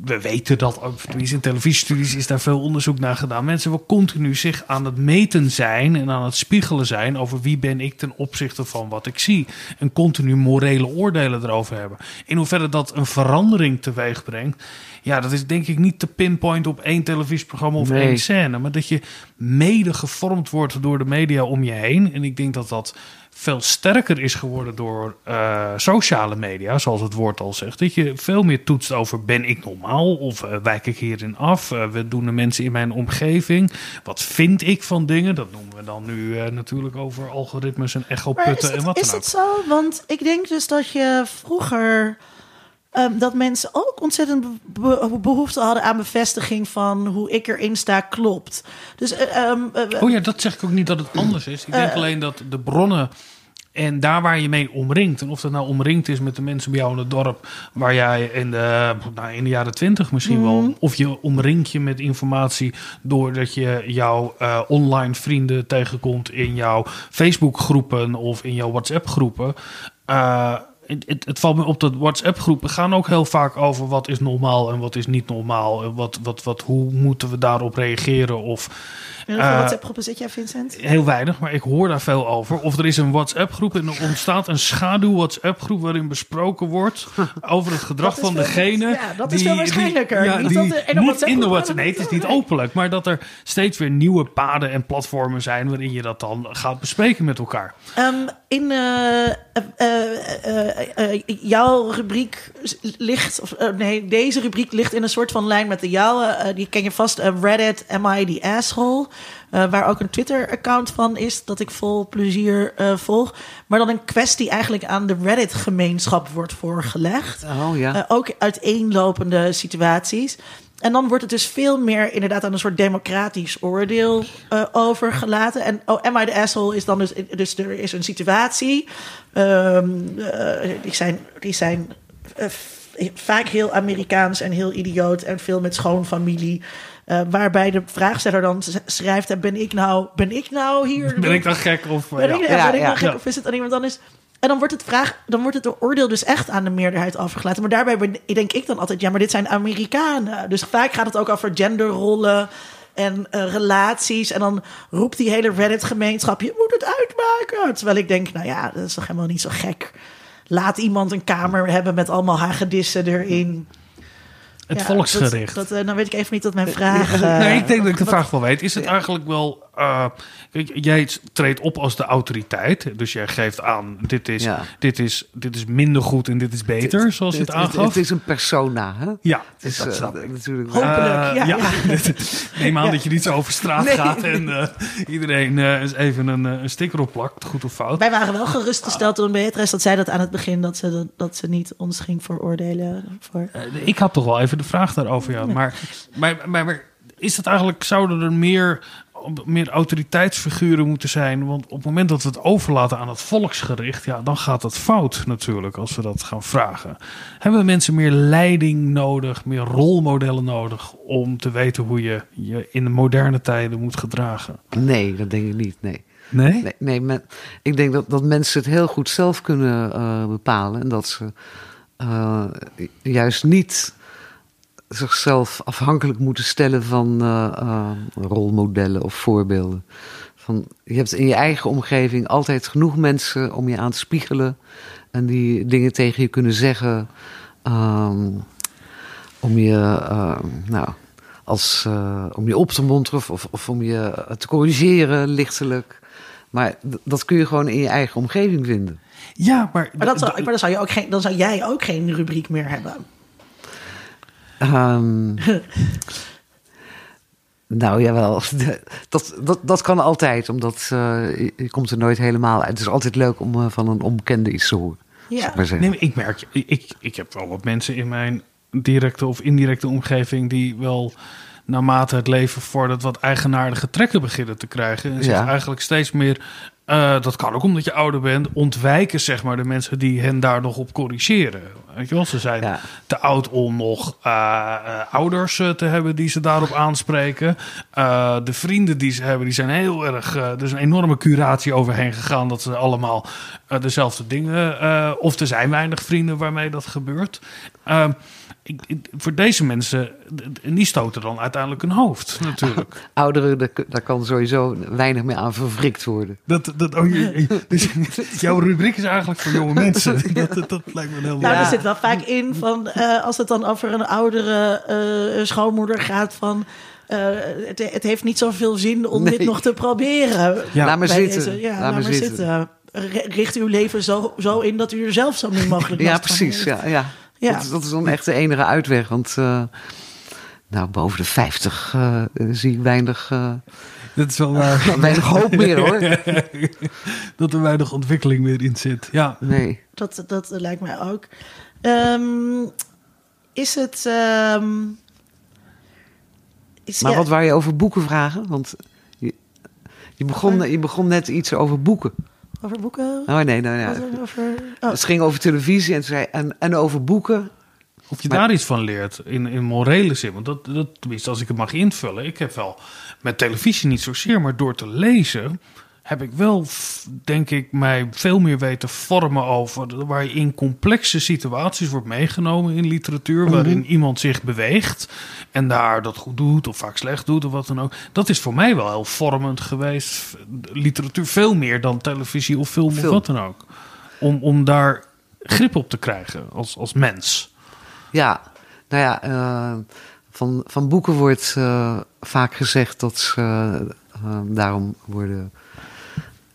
we weten dat ook, tenminste in televisiestudies is daar veel onderzoek naar gedaan. Mensen wil continu zich aan het meten zijn en aan het spiegelen zijn over wie ben ik ten opzichte van wat ik zie. En continu morele oordelen erover hebben. In hoeverre dat een verandering teweeg brengt, ja, dat is denk ik niet te pinpoint op één televisieprogramma of één scène. Maar dat je mede gevormd wordt door de media om je heen. En ik denk dat dat veel sterker is geworden door uh, sociale media, zoals het woord al zegt. Dat je veel meer toetst over ben ik normaal of uh, wijk ik hierin af? Uh, we doen de mensen in mijn omgeving. Wat vind ik van dingen? Dat noemen we dan nu natuurlijk over algoritmes en echoputten en wat dan ook. Is het zo? Want ik denk dus dat je vroeger Um, dat mensen ook ontzettend behoefte hadden aan bevestiging van hoe ik erin sta klopt. Dus, um, uh, oh ja, dat zeg ik ook niet dat het anders is. Ik denk alleen dat de bronnen en daar waar je mee omringt, en of dat nou omringd is met de mensen bij jou in het dorp, waar jij in de, nou, in de jaren twintig misschien wel, mhm. of je omringt je met informatie doordat je jouw uh, online vrienden tegenkomt in jouw Facebook groepen of in jouw WhatsApp groepen. Uh, het, het, valt me op dat WhatsApp-groepen gaan ook heel vaak over wat is normaal en wat is niet normaal. En wat, wat, wat, hoe moeten we daarop reageren? Of, hoeveel uh, WhatsApp-groepen zit jij, Vincent? Heel weinig, maar ik hoor daar veel over. Of er is een WhatsApp-groep en er ontstaat een schaduw-WhatsApp-groep waarin besproken wordt over het gedrag van degene. Ja, dat is veel waarschijnlijker. Die, ja, niet, die, dat niet in de WhatsApp. Nee, het is niet openlijk, maar dat er steeds weer nieuwe paden en platformen zijn waarin je dat dan gaat bespreken met elkaar. Um, in uh, uh, jouw rubriek ligt, of nee, deze rubriek ligt in een soort van lijn met de jouwe. die ken je vast, Reddit, Am I the Asshole? Waar ook een Twitter-account van is, dat ik vol plezier volg. Maar dan een kwestie eigenlijk aan de Reddit-gemeenschap wordt voorgelegd. Oh, ja. Ook uiteenlopende situaties. En dan wordt het dus veel meer inderdaad aan een soort democratisch oordeel overgelaten. En oh, Am I the Asshole is dan dus... Dus er is een situatie. Um, die zijn... Die zijn vaak heel Amerikaans en heel idioot en veel met schoonfamilie. Uh, waarbij de vraagsteller dan schrijft: ben ik nou, ben ik nou hier? Ben ik dan gek of ben, ja. ik, ja, ben ik nou gek of is het aan iemand anders? En dan wordt het vraag, dan wordt het oordeel dus echt aan de meerderheid afgelaten. Maar daarbij denk ik dan altijd: ja, maar dit zijn Amerikanen. Dus vaak gaat het ook over genderrollen en uh, relaties. En dan roept die hele Reddit-gemeenschap: je moet het uitmaken. Terwijl ik denk: nou ja, dat is toch helemaal niet zo gek. Laat iemand een kamer hebben met allemaal hagedissen erin. Het volksgericht. Dat, dat, uh, dan weet ik even niet wat mijn vraag... Uh, nee, ik denk dat ik de vraag wel weet. Is het eigenlijk wel... Uh, jij treedt op als de autoriteit. Dus jij geeft aan, dit is, dit is, dit is minder goed en dit is beter, zoals je het aangaf. Het, is een persona, hè? Ja. Het is, dat snap ik. Natuurlijk. Hopelijk, ja. ja. Neem aan dat je niet zo over straat gaat en iedereen eens even een, een sticker op plakt, goed of fout. Wij waren wel gerustgesteld door Beatrice dat zij dat aan het begin, dat ze, dat ze niet ons ging veroordelen. Voor. ik had toch wel even de vraag daarover, ja. Maar, maar, maar, maar is dat eigenlijk, zouden er meer, meer autoriteitsfiguren moeten zijn? Want op het moment dat we het overlaten aan het volksgericht, ja, dan gaat het fout natuurlijk als we dat gaan vragen. Hebben mensen meer leiding nodig, meer rolmodellen nodig om te weten hoe je je in de moderne tijden moet gedragen? Nee, dat denk ik niet. Nee. Nee? Nee, nee men, ik denk dat, dat mensen het heel goed zelf kunnen uh, bepalen. En dat ze uh, juist niet zichzelf afhankelijk moeten stellen van uh, rolmodellen of voorbeelden. Van, je hebt in je eigen omgeving altijd genoeg mensen om je aan te spiegelen. En die dingen tegen je kunnen zeggen. Um, om je, uh, nou, als, om je op te monteren of, of om je te corrigeren, lichtelijk. Maar dat kun je gewoon in je eigen omgeving vinden. Ja, maar, maar, dat zou, maar dan, zou je ook geen, dan zou jij ook geen rubriek meer hebben. Um, nou jawel, dat, dat, dat kan altijd, omdat uh, je, komt er nooit helemaal uit. Het is altijd leuk om uh, van een onbekende iets te horen. Ja. Nee, ik merk, ik, ik heb wel wat mensen in mijn directe of indirecte omgeving die wel naarmate het leven vordert wat eigenaardige trekken beginnen te krijgen. En zich eigenlijk steeds meer uh, dat kan ook omdat je ouder bent. Ontwijken zeg maar de mensen die hen daar nog op corrigeren. Weet je wel, ze zijn ja. te oud om nog uh, uh, ouders te hebben die ze daarop aanspreken. de vrienden die ze hebben, die zijn heel erg... er is een enorme curatie overheen gegaan dat ze allemaal dezelfde dingen... of er zijn weinig vrienden waarmee dat gebeurt. Voor deze mensen, die stoten dan uiteindelijk een hoofd natuurlijk. Ouderen, daar, kan sowieso weinig meer aan verwrikt worden. Dat, dat, oh, dus, jouw rubriek is eigenlijk voor jonge mensen. Dat, dat, lijkt me heel Nou, er zit wel vaak in van, uh, als het dan over een oudere uh, schoonmoeder gaat van... Uh, het, het, heeft niet zoveel zin om nee. dit nog te proberen. Ja. Laat maar zitten. Deze, ja, laat, maar zitten. zitten. Richt uw leven zo, zo in dat u er zelf zo min mogelijk Ja, precies. Ja, ja. Ja. Dat, dat, is dan echt de enige uitweg. Want uh, nou, boven de 50 uh, zie ik weinig. Uh, dat is wel waar. weinig hoop meer hoor. dat er weinig ontwikkeling meer in zit. Ja. Nee. Dat, dat lijkt mij ook. Um, is het. Um, is, maar ja, wat waar je over boeken vragen? Want je, je, begon, je begon net iets over boeken. Over boeken? Oh nee, nee, nee. Over, oh. Het ging over televisie en, zei, en, en over boeken. Of je daar iets van leert in, in morele zin. Want dat, dat, tenminste, als ik het mag invullen. Ik heb wel met televisie niet zozeer, maar door te lezen heb ik wel, denk ik, mij veel meer weten vormen over waar je in complexe situaties wordt meegenomen in literatuur, mhm. waarin iemand zich beweegt en daar dat goed doet of vaak slecht doet of wat dan ook. Dat is voor mij wel heel vormend geweest. Literatuur veel meer dan televisie of film, film. of wat dan ook. Om, om daar grip op te krijgen als, als mens. Ja, nou ja, uh, van, van boeken wordt uh, vaak gezegd dat ze uh, daarom worden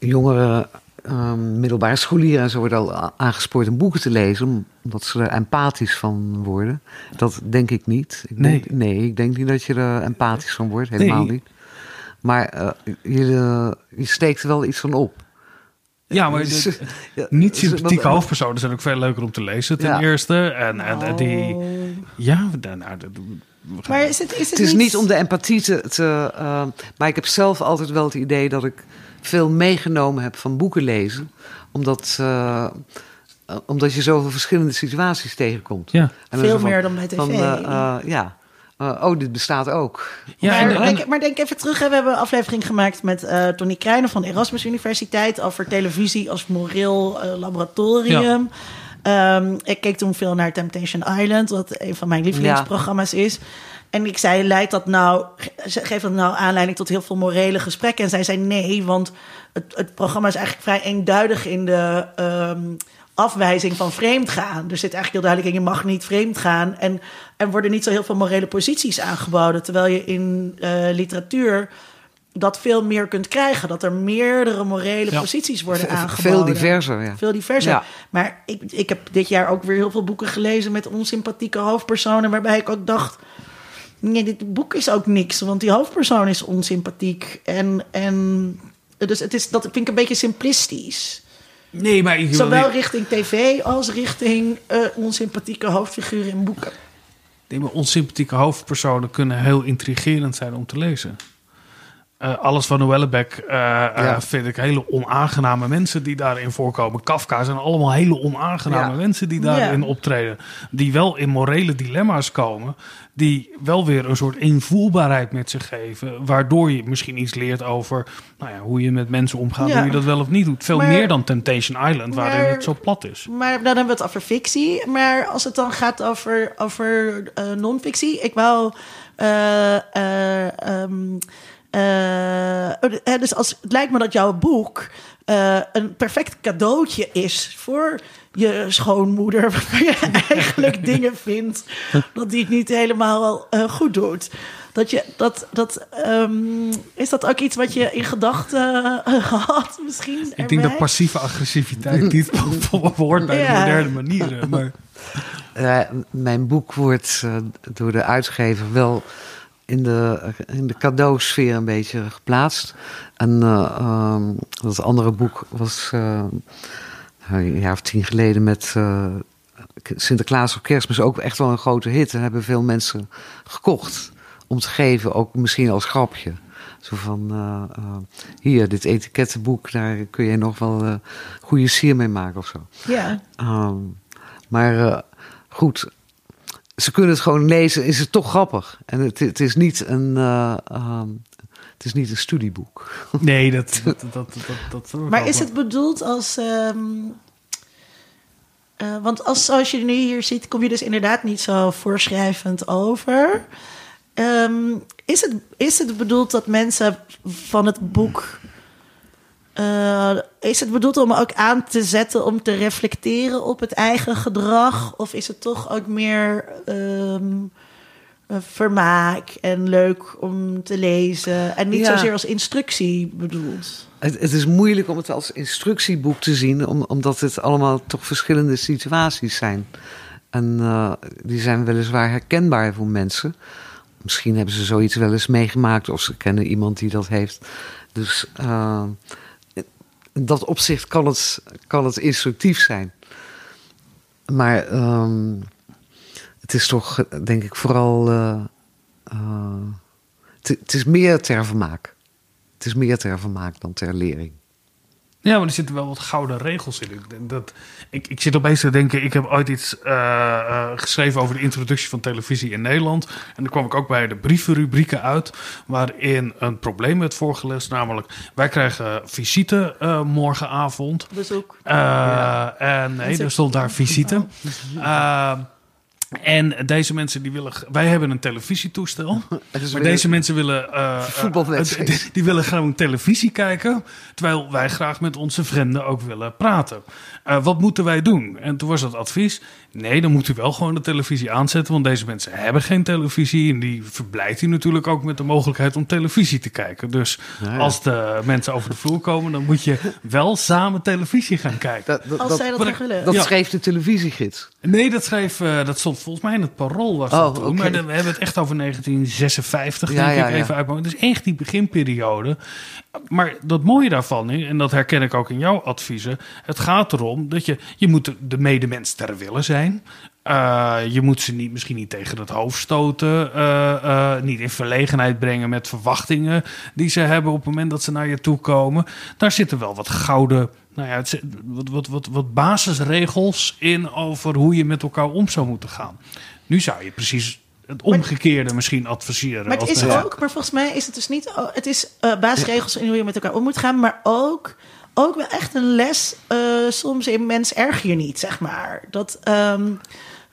jongeren, um, middelbare scholieren en zo worden al aangespoord om boeken te lezen, omdat ze er empathisch van worden. Dat denk ik niet. Ik nee. Denk, nee, ik denk niet dat je er empathisch van wordt, helemaal nee. niet. Maar uh, je, uh, je steekt er wel iets van op. Ja, maar Dus, de, ja, niet sympathieke hoofdpersonen zijn ook veel leuker om te lezen, ten Ja. eerste. En, en Oh. die... Ja, nou, dat- Maar is het, is het, Het is niet om de empathie te. te uh, maar ik heb zelf altijd wel het idee dat ik veel meegenomen heb van boeken lezen. Omdat, uh, omdat je zoveel verschillende situaties tegenkomt. Ja. En Veel van- meer dan bij tv. Van, uh, uh, ja. Uh, oh, dit bestaat ook. Ja, maar, en, en- denk, maar denk even terug. hè. We hebben een aflevering gemaakt met uh, Tony Krijnen van Erasmus Universiteit over televisie als moreel uh, laboratorium. Um, ik keek toen veel naar Temptation Island, wat een van mijn lievelingsprogramma's is. En ik zei, leidt dat nou, ge- geeft dat nou aanleiding tot heel veel morele gesprekken? En zij zei nee, want het, het programma is eigenlijk vrij eenduidig in de um, afwijzing van vreemdgaan. Er zit eigenlijk heel duidelijk in, je mag niet vreemd gaan. En er worden niet zo heel veel morele posities aangeboden. Terwijl je in uh, literatuur dat veel meer kunt krijgen. Dat er meerdere morele posities worden aangeboden. Veel diverser, ja. Veel diverser. Maar ik, ik heb dit jaar ook weer heel veel boeken gelezen met onsympathieke hoofdpersonen, waarbij ik ook dacht. Nee, dit boek is ook niks, want die hoofdpersoon is onsympathiek. En, en dus het is, dat vind ik een beetje simplistisch. Nee, maar ik Zowel richting tv als richting uh, onsympathieke hoofdfiguren in boeken. Nee, maar onsympathieke hoofdpersonen kunnen heel intrigerend zijn om te lezen. Uh, alles van Noellebeck uh, ja. vind ik hele onaangename mensen die daarin voorkomen. Kafka zijn allemaal hele onaangename ja. mensen die daarin ja. optreden. Die wel in morele dilemma's komen. Die wel weer een soort invoelbaarheid met zich geven. Waardoor je misschien iets leert over nou ja, hoe je met mensen omgaat. Hoe je dat wel of niet doet. Veel maar, meer dan Temptation Island, waarin maar, het zo plat is. Maar dan hebben we het over fictie. Maar als het dan gaat over, over uh, non-fictie. Ik wou... Um, uh, dus als, het lijkt me dat jouw boek uh, een perfect cadeautje is voor je schoonmoeder, waarvan je eigenlijk dingen vindt dat die het niet helemaal uh, goed doet. Dat je, dat, dat, um, is dat ook iets wat je in gedachten had misschien? Ik erbij? denk dat passieve agressiviteit niet hoort bij ja. de moderne manieren. Maar... mijn boek wordt door de uitgever wel in de, in de cadeausfeer een beetje geplaatst. En uh, um, dat andere boek was uh, een jaar of tien geleden met uh, Sinterklaas of Kerstmis ook echt wel een grote hit. En hebben veel mensen gekocht om te geven, ook misschien als grapje. Zo van, hier, dit etikettenboek, daar kun je nog wel goede sier mee maken of zo. Ja. Um, maar goed, ze kunnen het gewoon lezen, is het toch grappig. En het, het is niet een. Uh, um, het is niet een studieboek. Nee, dat. dat, dat, dat, dat maar is het bedoeld als. Um, uh, want als, zoals je nu hier ziet, kom je dus inderdaad niet zo voorschrijvend over. Um, is, het, is het bedoeld dat mensen van het boek uh, is het bedoeld om ook aan te zetten om te reflecteren op het eigen gedrag? Of is het toch ook meer um, vermaak en leuk om te lezen? En niet ja. zozeer als instructie bedoeld? Het, het, is moeilijk om het als instructieboek te zien, om, omdat het allemaal toch verschillende situaties zijn. En uh, die zijn weliswaar herkenbaar voor mensen. Misschien hebben ze zoiets wel eens meegemaakt of ze kennen iemand die dat heeft. Dus. Uh, in dat opzicht kan het, kan het instructief zijn. Maar um, het is toch, denk ik, vooral. Uh, uh, het is meer ter vermaak. Het is meer ter vermaak dan ter lering. Ja, maar er zitten wel wat gouden regels in. Dat, ik, ik zit opeens te denken, ik heb ooit iets uh, uh, geschreven over de introductie van televisie in Nederland. En dan kwam ik ook bij de brievenrubrieken uit, waarin een probleem werd voorgelegd. Namelijk, wij krijgen visite uh, morgenavond. Bezoek. Ja. En nee, er stond daar visite. En deze mensen die willen. Wij hebben een televisietoestel. maar deze mensen willen. Uh, die, die, willen gewoon televisie kijken. Terwijl wij graag met onze vrienden ook willen praten. Uh, wat moeten wij doen? En toen was het advies. Nee, dan moet u wel gewoon de televisie aanzetten. Want deze mensen hebben geen televisie. En die verblijdt u natuurlijk ook met de mogelijkheid om televisie te kijken. Dus ja. als de mensen over de vloer komen, dan moet je wel samen televisie gaan kijken. Dat, dat, als zij dat, dat willen. Dat schreef de televisiegids. Nee, dat schreef. Uh, dat stond volgens mij in het parool. Was dat oh, okay. Maar we hebben het echt over 1956. Ja, denk ik even uit. Het is echt die beginperiode. Maar dat mooie daarvan, en dat herken ik ook in jouw adviezen. Het gaat erom dat je, je moet de medemens ter willen zijn. Uh, je moet ze niet, misschien niet tegen het hoofd stoten. Uh, uh, niet in verlegenheid brengen met verwachtingen die ze hebben op het moment dat ze naar je toe komen. Daar zitten wel wat gouden, nou ja, het, wat, wat, wat, wat basisregels in over hoe je met elkaar om zou moeten gaan. Nu zou je precies het omgekeerde maar, misschien adviseren. Maar het is ook, maar volgens mij is het dus niet. Het is uh, basisregels in hoe je met elkaar om moet gaan, maar ook, ook wel echt een les. Uh, soms in mens erg je niet, zeg maar. Dat. Um,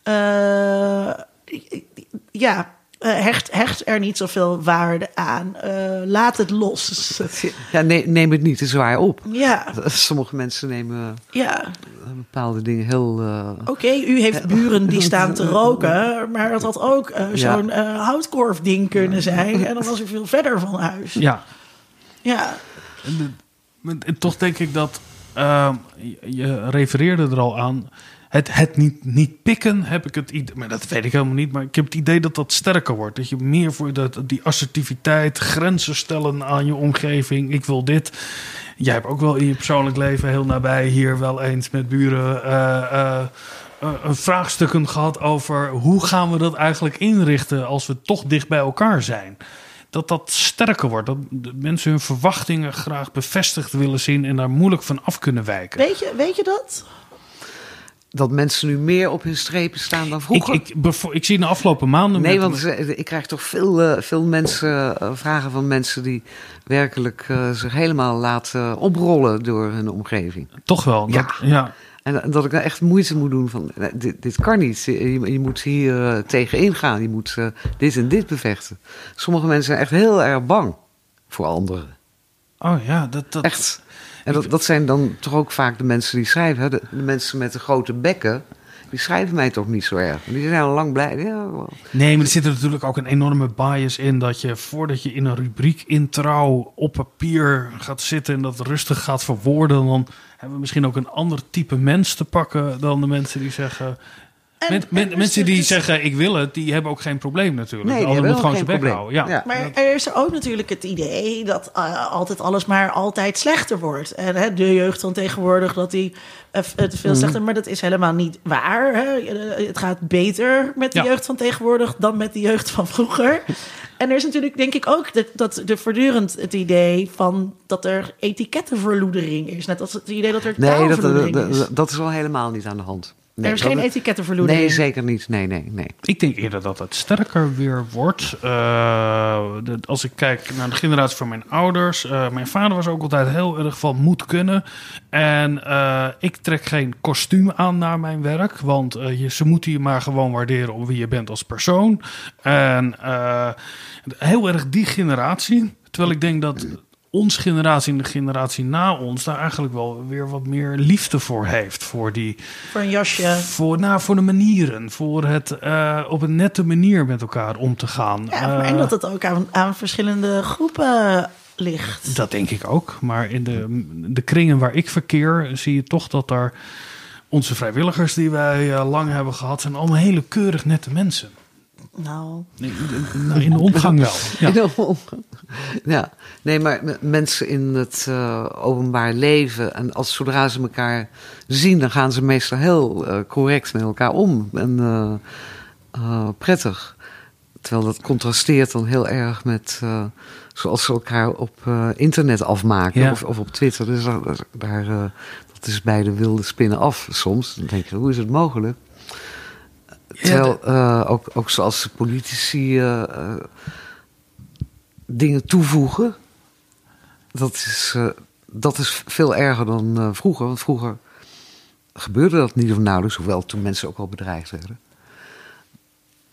uh, ja, uh, hecht, hecht er niet zoveel waarde aan. Uh, laat het los. Ja, ne neem het niet te zwaar op. Ja. Sommige mensen nemen ja. bepaalde dingen heel... Uh, Oké, okay, u heeft buren die staan te roken... maar het had ook zo'n ja. houtkorfding kunnen zijn... en dan was u veel verder van huis. Ja. Ja. En toch denk ik dat, uh, je refereerde er al aan, het, het niet, niet pikken heb ik het idee, maar dat weet ik helemaal niet, maar ik heb het idee dat dat sterker wordt. Dat je meer voor die assertiviteit, grenzen stellen aan je omgeving. Ik wil dit. Jij hebt ook wel in je persoonlijk leven heel nabij hier wel eens met buren uh, uh, vraagstukken gehad over hoe gaan we dat eigenlijk inrichten als we toch dicht bij elkaar zijn dat dat sterker wordt. Dat mensen hun verwachtingen graag bevestigd willen zien en daar moeilijk van af kunnen wijken. Weet je, weet je dat? dat mensen nu meer op hun strepen staan dan vroeger? Ik, ik, ik zie de afgelopen maanden... Nee, want ik krijg toch veel, uh, veel mensen, uh, vragen van mensen... die werkelijk uh, zich helemaal laten oprollen door hun omgeving. Toch wel? Ja. Dat, ja. En dat ik echt moeite moet doen van, dit, dit kan niet. Je, je moet hier tegen ingaan. Je moet dit en dit bevechten. Sommige mensen zijn echt heel erg bang voor anderen. Oh ja, dat... dat... Echt. En dat, dat zijn dan toch ook vaak de mensen die schrijven. De, de, mensen met de grote bekken, die schrijven mij toch niet zo erg. Die zijn al lang blij. Nee, maar er zit er natuurlijk ook een enorme bias in... dat je voordat je in een rubriek in trouw op papier gaat zitten... en dat rustig gaat verwoorden... dan hebben we misschien ook een ander type mens te pakken... dan de mensen die zeggen... En, men, mensen die zeggen ik wil het, die hebben ook geen probleem natuurlijk. Nee, die moet gewoon zijn bek houden. Ja. ja. Maar er is ook natuurlijk het idee dat uh, altijd alles maar altijd slechter wordt. En hè, de jeugd van tegenwoordig, dat die uh, het veel slechter... Mm. Maar dat is helemaal niet waar. Hè. Het gaat beter met de ja. jeugd van tegenwoordig dan met de jeugd van vroeger. En er is natuurlijk denk ik ook dat, dat de voortdurend het idee van dat er etikettenverloedering is. Net als het idee dat er nee, dat, dat, is. dat is wel helemaal niet aan de hand. Nee, er is geen etikettenverloeding. Nee, zeker niet. Nee, nee, nee. Ik denk eerder dat het sterker weer wordt. Uh, de, als ik kijk naar de generatie van mijn ouders. Uh, mijn vader was ook altijd heel erg van moet kunnen. En uh, ik trek geen kostuum aan naar mijn werk. Want je, ze moeten je maar gewoon waarderen op wie je bent als persoon. En heel erg die generatie. Terwijl ik denk dat onze generatie en de generatie na ons daar eigenlijk wel weer wat meer liefde voor heeft. Voor die. Voor een jasje. Voor, nou, voor de manieren. Voor het uh, op een nette manier met elkaar om te gaan. Ja, uh, en dat het ook aan, aan verschillende groepen ligt. Dat denk ik ook. Maar in de, de kringen waar ik verkeer, zie je toch dat daar. Onze vrijwilligers die wij uh, lang hebben gehad, zijn allemaal hele keurig nette mensen. Nou. Nee, in de omgang wel. Ja. In de omgang. Ja, nee, maar mensen in het uh, openbaar leven en als zodra ze elkaar zien, dan gaan ze meestal heel uh, correct met elkaar om en uh, prettig. Terwijl dat contrasteert dan heel erg met zoals ze elkaar op internet afmaken ja. of, of, op Twitter. Dus daar, daar dat is bij de wilde spinnen af soms. Dan denk je, hoe is het mogelijk? Terwijl uh, ook, ook zoals politici uh, uh, dingen toevoegen, dat is, dat is veel erger dan vroeger. Want vroeger gebeurde dat niet of nauwelijks, hoewel toen mensen ook al bedreigd werden.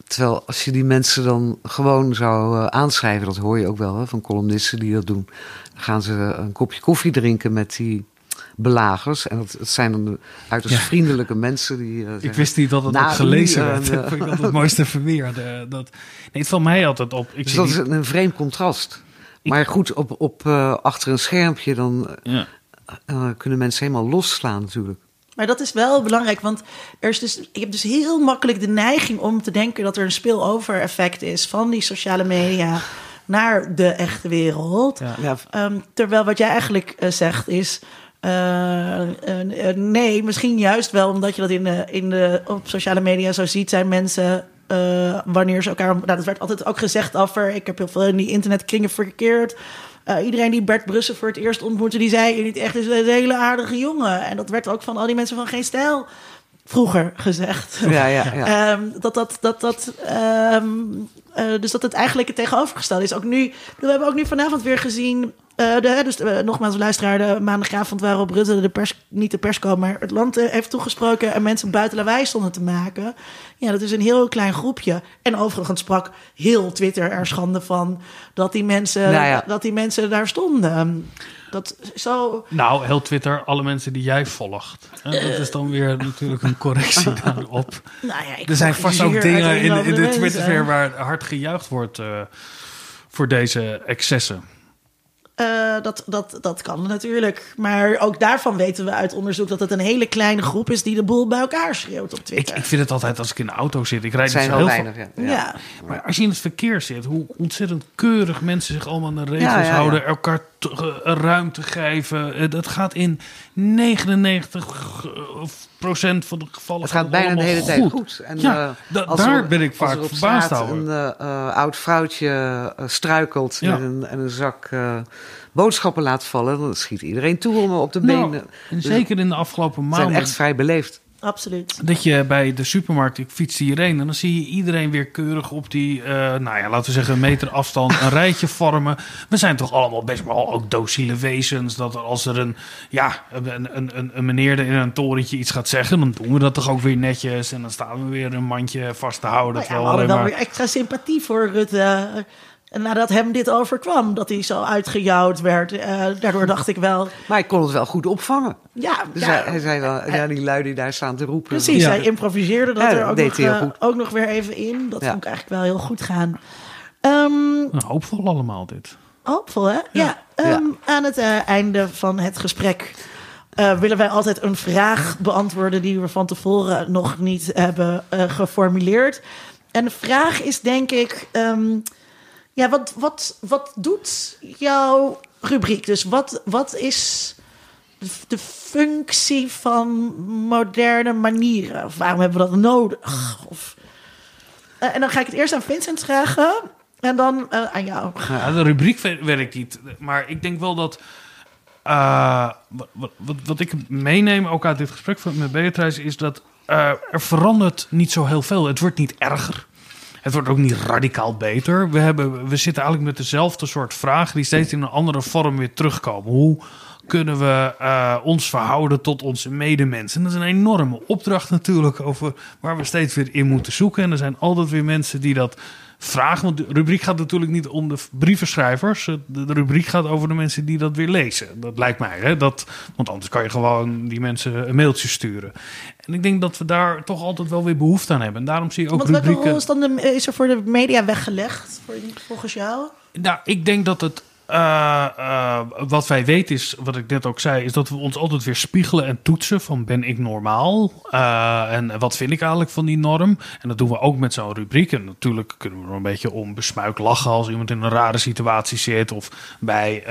Terwijl als je die mensen dan gewoon zou aanschrijven, dat hoor je ook wel hè, van columnisten die dat doen. Dan gaan ze een kopje koffie drinken met die belagers. En dat, het zijn dan de uiterst ja. vriendelijke mensen die. Uh, ik wist niet dat het ook gelezen werd. Dat vind ik altijd het mooiste verweer. Dat, nee, het valt mij altijd op. Ik dus dat die... is een vreemd contrast. Ik... Maar goed, op, op, uh, achter een schermpje dan ja. uh, kunnen mensen helemaal losslaan natuurlijk. Maar dat is wel belangrijk, want er is dus, je hebt dus heel makkelijk de neiging om te denken dat er een spillover effect is van die sociale media naar de echte wereld. Ja. Um, terwijl wat jij eigenlijk zegt is, uh, uh, nee, misschien juist wel omdat je dat in de, in de, op sociale media zo ziet, zijn mensen. Wanneer ze elkaar. Nou, dat werd altijd ook gezegd over. Ik heb heel veel in die internetkringen verkeerd. iedereen die Bert Brussen voor het eerst ontmoette, die zei: Je niet echt is een hele aardige jongen. En dat werd ook van al die mensen van geen stijl vroeger gezegd. Ja, ja, ja. um, dat dat. dat, dat um, uh, dus dat het eigenlijk het tegenovergestelde is. Ook nu, we hebben ook nu vanavond weer gezien. Uh, de, dus uh, nogmaals, luisteraar, de maandagavond waarop Rutte de pers, niet de pers kwam, maar het land heeft toegesproken en mensen buiten lawaai stonden te maken. Ja, dat is een heel klein groepje. En overigens sprak heel Twitter er schande van dat die mensen, nou ja. dat die mensen daar stonden. Dat zo... Nou, heel Twitter, alle mensen die jij volgt. En dat is dan weer natuurlijk een correctie daarop. Nou ja, er zijn vast ook dingen in, in de Twittersfeer waar hard gejuicht wordt uh, voor deze excessen. Uh, dat, dat, dat kan natuurlijk. Maar ook daarvan weten we uit onderzoek dat het een hele kleine groep is die de boel bij elkaar schreeuwt op Twitter. Ik, ik vind het altijd als ik in de auto zit. Ik rijd zijn niet wel heel weinig. veel. Ja. Ja. Maar als je in het verkeer zit, hoe ontzettend keurig mensen zich allemaal aan de regels Ja, ja, ja. houden, elkaar eh, ruimte geven. Eh, Dat gaat in 99 procent van de gevallen Het gaat bijna de hele tijd goed. En, Ja, eh, da- als daar er- ben ik als vaak er op verbaasd over. Een eh, eh, oud vrouwtje struikelt Ja. met een, en een zak boodschappen laat vallen, dan schiet iedereen toe om op de Nou, benen. en zeker in de afgelopen Ze zijn maanden. echt vrij beleefd. Absoluut. Dat je bij de supermarkt, ik fiets hierheen en dan zie je iedereen weer keurig op die, eh, nou ja, laten we zeggen, een meter afstand een rijtje vormen. We zijn toch allemaal best wel ook docile wezens. Dat er als er een, ja, een, een, een, een meneer in een torentje iets gaat zeggen, dan doen we dat toch ook weer netjes. En dan staan we weer een mandje vast te houden. Nou ja, we hadden wel weer extra sympathie voor Rutte. En nadat hem dit overkwam, dat hij zo uitgejouwd werd. eh, daardoor dacht ik wel, Maar ik kon het wel goed opvangen. ja, Dus ja, hij, hij zei wel, ja, die lui die daar staan te roepen. precies. Ja. Hij improviseerde dat Ja, er dat ook deed nog, hij heel eh, goed. ook nog weer even in. Dat Ja. vond ik eigenlijk wel heel goed gaan. Ehm, Nou, hoopvol allemaal dit. Hoopvol, hè? Ja. ehm, Aan het eh, einde van het gesprek eh, willen wij altijd een vraag beantwoorden die we van tevoren nog niet hebben eh, geformuleerd. En de vraag is denk ik, ehm, ja, wat, wat, wat doet jouw rubriek? Dus wat, wat is de, functie van moderne manieren? Of waarom hebben we dat nodig? Of, eh, en dan ga ik het eerst aan Vincent vragen en dan eh, aan jou. De rubriek wer- werkt niet. Maar ik denk wel dat. eh, wat, wat, wat- ik meeneem ook uit dit gesprek met Beatrice is dat er verandert niet zo heel veel. Het wordt niet erger. Het wordt ook niet radicaal beter. We, hebben, we zitten eigenlijk met dezelfde soort vragen die steeds in een andere vorm weer terugkomen. Hoe kunnen we eh, ons verhouden tot onze medemensen? En dat is een enorme opdracht natuurlijk over waar we steeds weer in moeten zoeken. En er zijn altijd weer mensen die dat vragen. Want de rubriek gaat natuurlijk niet om de brievenschrijvers. De, de rubriek gaat over de mensen die dat weer lezen. Dat lijkt mij. Hè? Dat, want anders kan je gewoon die mensen een mailtje sturen. En ik denk dat we daar toch altijd wel weer behoefte aan hebben. En daarom zie je ook Want welke rubrieken... rol is, dan de, is er voor de media weggelegd, volgens jou? Nou, ik denk dat het. Eh, eh, wat wij weten is, wat ik net ook zei, is dat we ons altijd weer spiegelen en toetsen van ben ik normaal? Eh, en wat vind ik eigenlijk van die norm? En dat doen we ook met zo'n rubriek. En natuurlijk kunnen we er een beetje om besmuik lachen als iemand in een rare situatie zit. Of bij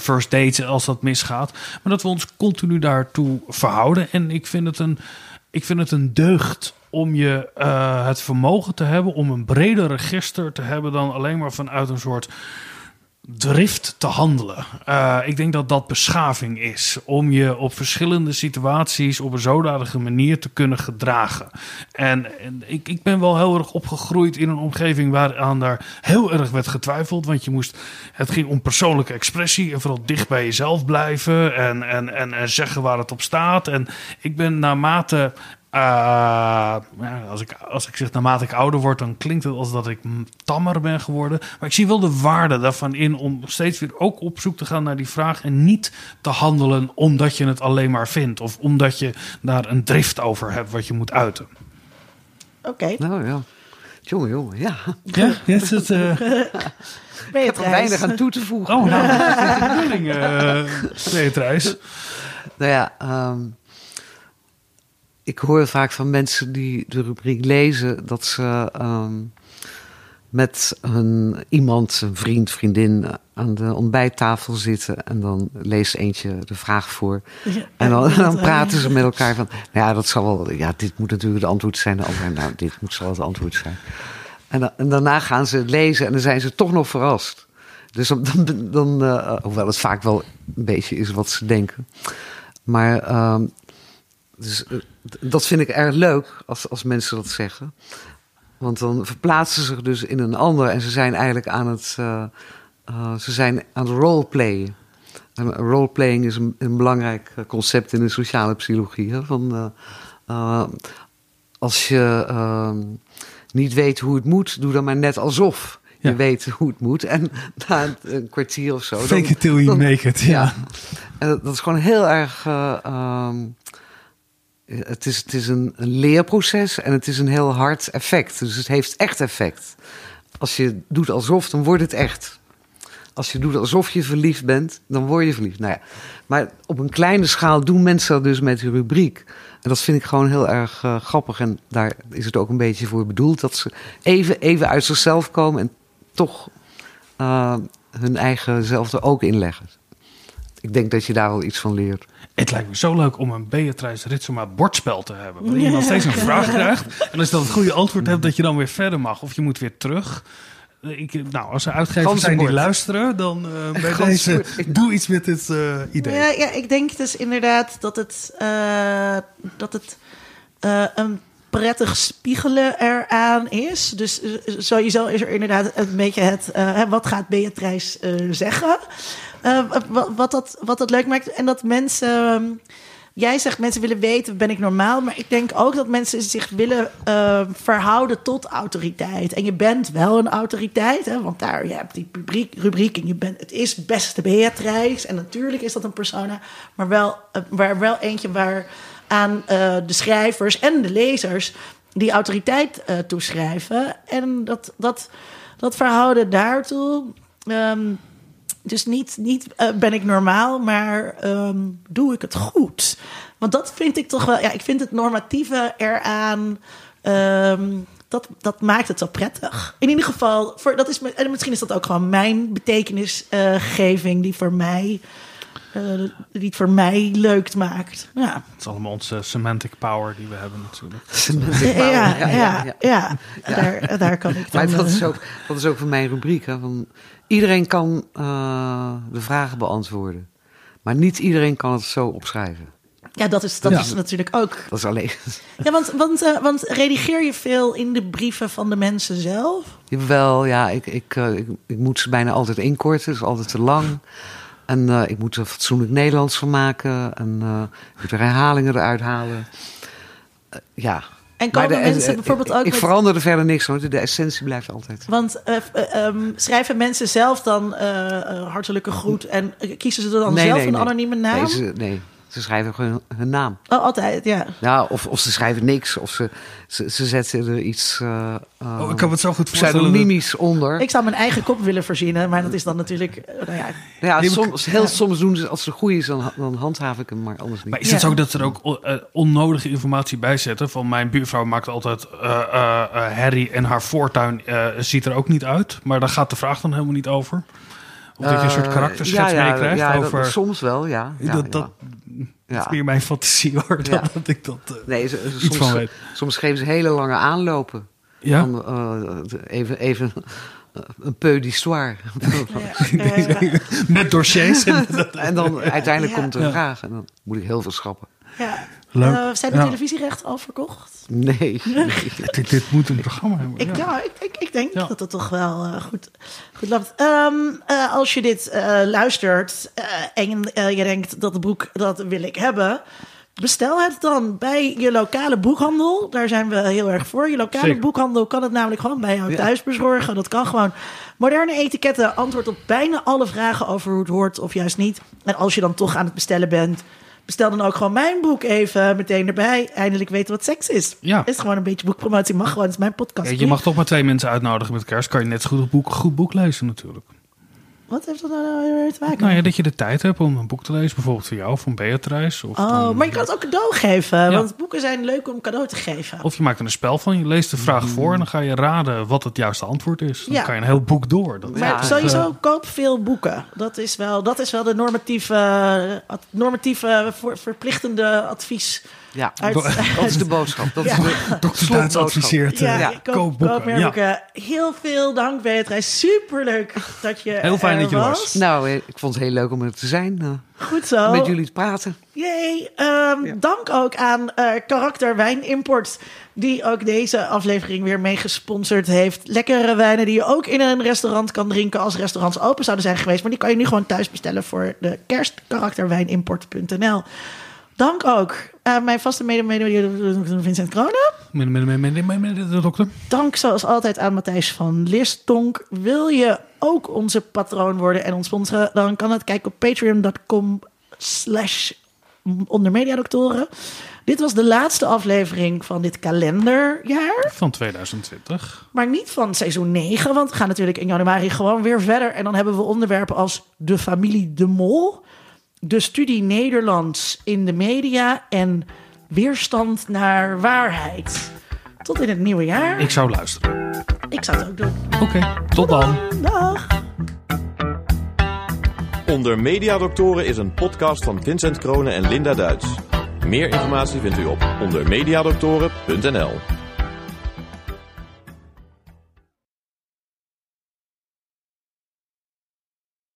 first dates als dat misgaat. Maar dat we ons continu daartoe verhouden. En ik vind het een, ik vind het een deugd om je het vermogen te hebben om een breder register te hebben dan alleen maar vanuit een soort drift te handelen. Eh, ik denk dat dat beschaving is. Om je op verschillende situaties op een zodanige manier te kunnen gedragen. En, ik, ik ben wel heel erg opgegroeid in een omgeving waaraan daar heel erg werd getwijfeld. Want je moest, het ging om persoonlijke expressie en vooral dicht bij jezelf blijven. En, en, en, en zeggen waar het op staat. En ik ben naarmate ja, als, ik, als ik zeg naarmate ik ouder word, dan klinkt het als dat ik mm, tammer ben geworden. Maar ik zie wel de waarde daarvan in om steeds weer ook op zoek te gaan naar die vraag. En niet te handelen omdat je het alleen maar vindt. Of omdat je daar een drift over hebt wat je moet uiten. Oké, Nou ja. Jongen, jongen, ja. Ja, is het. ben je Ik heb er weinig aan toe te voegen. Oh, nou, dat is de bedoeling, eh. Nou ja, ehm, ik hoor vaak van mensen die de rubriek lezen dat ze ehm, met een, iemand, een vriend, vriendin aan de ontbijttafel zitten en dan leest eentje de vraag voor. En dan, dan praten ze met elkaar van, nou ja, dat zal wel, ja, dit moet natuurlijk de antwoord zijn. De nou, dit moet zal het antwoord zijn. En, dan- en daarna gaan ze het lezen en dan zijn ze toch nog verrast. Dus dan, dan, dan eh, hoewel het vaak wel een beetje is wat ze denken. Maar ehm, dus, eh, dat vind ik erg leuk als, als mensen dat zeggen. Want dan verplaatsen ze zich dus in een ander en ze zijn eigenlijk aan het, eh, ze zijn aan het roleplayen. En roleplaying is een, een belangrijk concept in de sociale psychologie. Hè? Van, eh, als je ehm, niet weet hoe het moet, doe dan maar net alsof je Ja. weet hoe het moet. En na een kwartier of zo. dan- Fake it till you dan- make it. Ja. en dat, dat is gewoon heel erg. eh, ehm, het is, het is een, een leerproces en het is een heel hard effect. Dus het heeft echt effect. Als je doet alsof, dan wordt het echt. als je doet alsof je verliefd bent, dan word je verliefd. Nou ja, maar op een kleine schaal doen mensen dat dus met die rubriek. En dat vind ik gewoon heel erg uh, grappig. En daar is het ook een beetje voor bedoeld. Dat ze even, even uit zichzelf komen en toch uh, hun eigen zelf er ook in leggen. Ik denk dat je daar wel iets van leert. Het lijkt me zo leuk om een Beatrice Ritsema bordspel te hebben. Waar je dan steeds een vraag krijgt. En als je dan het goede antwoord hebt, dat je dan weer verder mag. Of je moet weer terug. Ik, nou, als er uitgevers zijn die luisteren, dan uh, bij deze, doe iets met dit uh, idee. Ja, ja, ik denk dus inderdaad dat het, uh, dat het een prettig spiegelen eraan is. Dus sowieso is er inderdaad een beetje het... wat gaat Beatrice zeggen? wat, dat, wat dat leuk maakt. En dat mensen Jij zegt mensen willen weten, ben ik normaal? Maar ik denk ook dat mensen zich willen uh, verhouden tot autoriteit. En je bent wel een autoriteit, hè? want daar, je hebt die rubriek, rubriek en je bent, het is beste Beatrice. En natuurlijk is dat een persona, maar wel, waar, wel eentje waar aan uh, de schrijvers en de lezers die autoriteit toeschrijven. En dat, dat, dat verhouden daartoe... Um, dus niet, niet uh, ben ik normaal, maar um, doe ik het goed? Want dat vind ik toch wel. Ja, ik vind het normatieve eraan. Um, dat, dat maakt het zo prettig. In ieder geval, voor, dat is, en misschien is dat ook gewoon mijn betekenisgeving, die voor mij. Uh, die het voor mij leuk maakt. Ja. Het is allemaal onze semantic power die we hebben natuurlijk. Semantic power. Ja, ja, ja, ja, ja. Daar, daar kan ik dan... Maar dat is ook, dat is ook van mijn rubriek. Hè, van, Iedereen kan uh, de vragen beantwoorden. Maar niet iedereen kan het zo opschrijven. Ja, dat is, dat ja. is natuurlijk ook. Dat is alleen. Ja, want, want, uh, want redigeer je veel in de brieven van de mensen zelf? Jawel, ja. Ik, ik, uh, ik, ik, moet ze bijna altijd inkorten. Het is altijd te lang. En uh, ik moet er fatsoenlijk Nederlands van maken. En ik moet er herhalingen eruit halen. ja, en komen de, mensen bijvoorbeeld ook. Ik met... verander er verder niks hoor. De essentie blijft altijd. Want uh, um, schrijven mensen zelf dan uh, hartelijke groet en kiezen ze dan nee, zelf nee, een nee. anonieme naam? Nee, ze, nee, ze schrijven gewoon hun naam. Oh, altijd, ja. Ja, of, of ze schrijven niks. Of ze, ze, ze zetten er iets... Uh, oh, ik kan het zo goed voorstellen. Pseudonymisch onder. Ik zou mijn eigen kop willen verzinnen, maar dat is dan natuurlijk... Nou ja, ja, soms, heel soms doen ze, als ze goed is, dan, dan handhaaf ik hem, maar anders niet. Maar is het ja. ook dat ze er ook onnodige informatie bij zetten? Van mijn buurvrouw maakt altijd uh, herrie en haar voortuin ziet er ook niet uit. Maar daar gaat de vraag dan helemaal niet over. Of dat je een soort karakterschets ja, ja, meekrijgt ja, over... Dat, soms wel, ja. ja dat, dat, ja. is meer mijn fantasie hoor, dan dat ik dat uh, nee, ze, iets soms, van weet. Soms geven ze hele lange aanlopen. Ja? Van, uh, even, even een peu d'histoire. Met dossiers. En, en dan uiteindelijk komt er een vraag. En dan moet ik heel veel schrappen. Ja. Uh, zijn de televisierechten al verkocht? Nee. nee. dit, dit, moet een programma hebben. Ik, ja. ik, ik, ik denk ja. dat het toch wel uh, goed, goed loopt. Um, uh, als je dit luistert en je denkt dat boek dat wil ik hebben, bestel het dan bij je lokale boekhandel. Daar zijn we heel erg voor. Je lokale Zeker. boekhandel kan het namelijk gewoon bij jou thuis bezorgen. Dat kan gewoon. Moderne etiketten antwoord op bijna alle vragen over hoe het hoort of juist niet. En als je dan toch aan het bestellen bent bestel dan ook gewoon mijn boek even meteen erbij. Eindelijk weten wat seks is. Ja. Is gewoon een beetje boekpromotie. Mag gewoon, het is mijn podcast. Ja, je mag toch maar twee mensen uitnodigen met kerst. Kan je net zo goed een boek, goed boek lezen natuurlijk. Wat heeft dat nou weer te maken? Nou ja, dat je de tijd hebt om een boek te lezen. Bijvoorbeeld voor jou, van Beatrice. Of oh, dan, maar je kan het ook cadeau geven. Ja. Want boeken zijn leuk om cadeau te geven. Of je maakt er een spel van. Je leest de vraag mm. voor en dan ga je raden wat het juiste antwoord is. Dan ja. kan je een heel boek door. Dat maar ja, sowieso uh, koop veel boeken. Dat is wel, dat is wel de normatieve, normatieve voor, verplichtende advies. Ja, uit, dat is de boodschap. Dat ja. is de Dokter Duits adviseert. Ja, ja. Koop, koop, boeken. koop meer ja. boeken. Heel veel dank, Beatrice. Superleuk dat je Heel fijn er dat je was. was. Nou, ik vond het heel leuk om er te zijn. Uh, Goed zo. Met jullie te praten. Jee. Um, ja. Dank ook aan uh, Karakter Wijn Import. Die ook deze aflevering weer mee gesponsord heeft. Lekkere wijnen die je ook in een restaurant kan drinken. Als restaurants open zouden zijn geweest. Maar die kan je nu gewoon thuis bestellen voor de kerstkarakterwijnimport.nl. Dank ook aan mijn vaste mede Vincent Kronen. dokter. Dank zoals altijd aan Matthijs van Listonk. Wil je ook onze patroon worden en ons sponsoren? Dan kan het. Kijk op patreon.com slash onder Mediadoktoren. Dit was de laatste aflevering van dit kalenderjaar. Van 2020. Maar niet van seizoen 9, want we gaan natuurlijk in januari gewoon weer verder. En dan hebben we onderwerpen als de familie De Mol, de studie Nederlands in de media en weerstand naar waarheid. Tot in het nieuwe jaar. Ik zou luisteren. Ik zou het ook doen. Oké, tot dan. Dag. Onder Mediadoktoren is een podcast van Vincent Kronen en Linda Duits. Meer informatie vindt u op ondermediadoktoren.nl.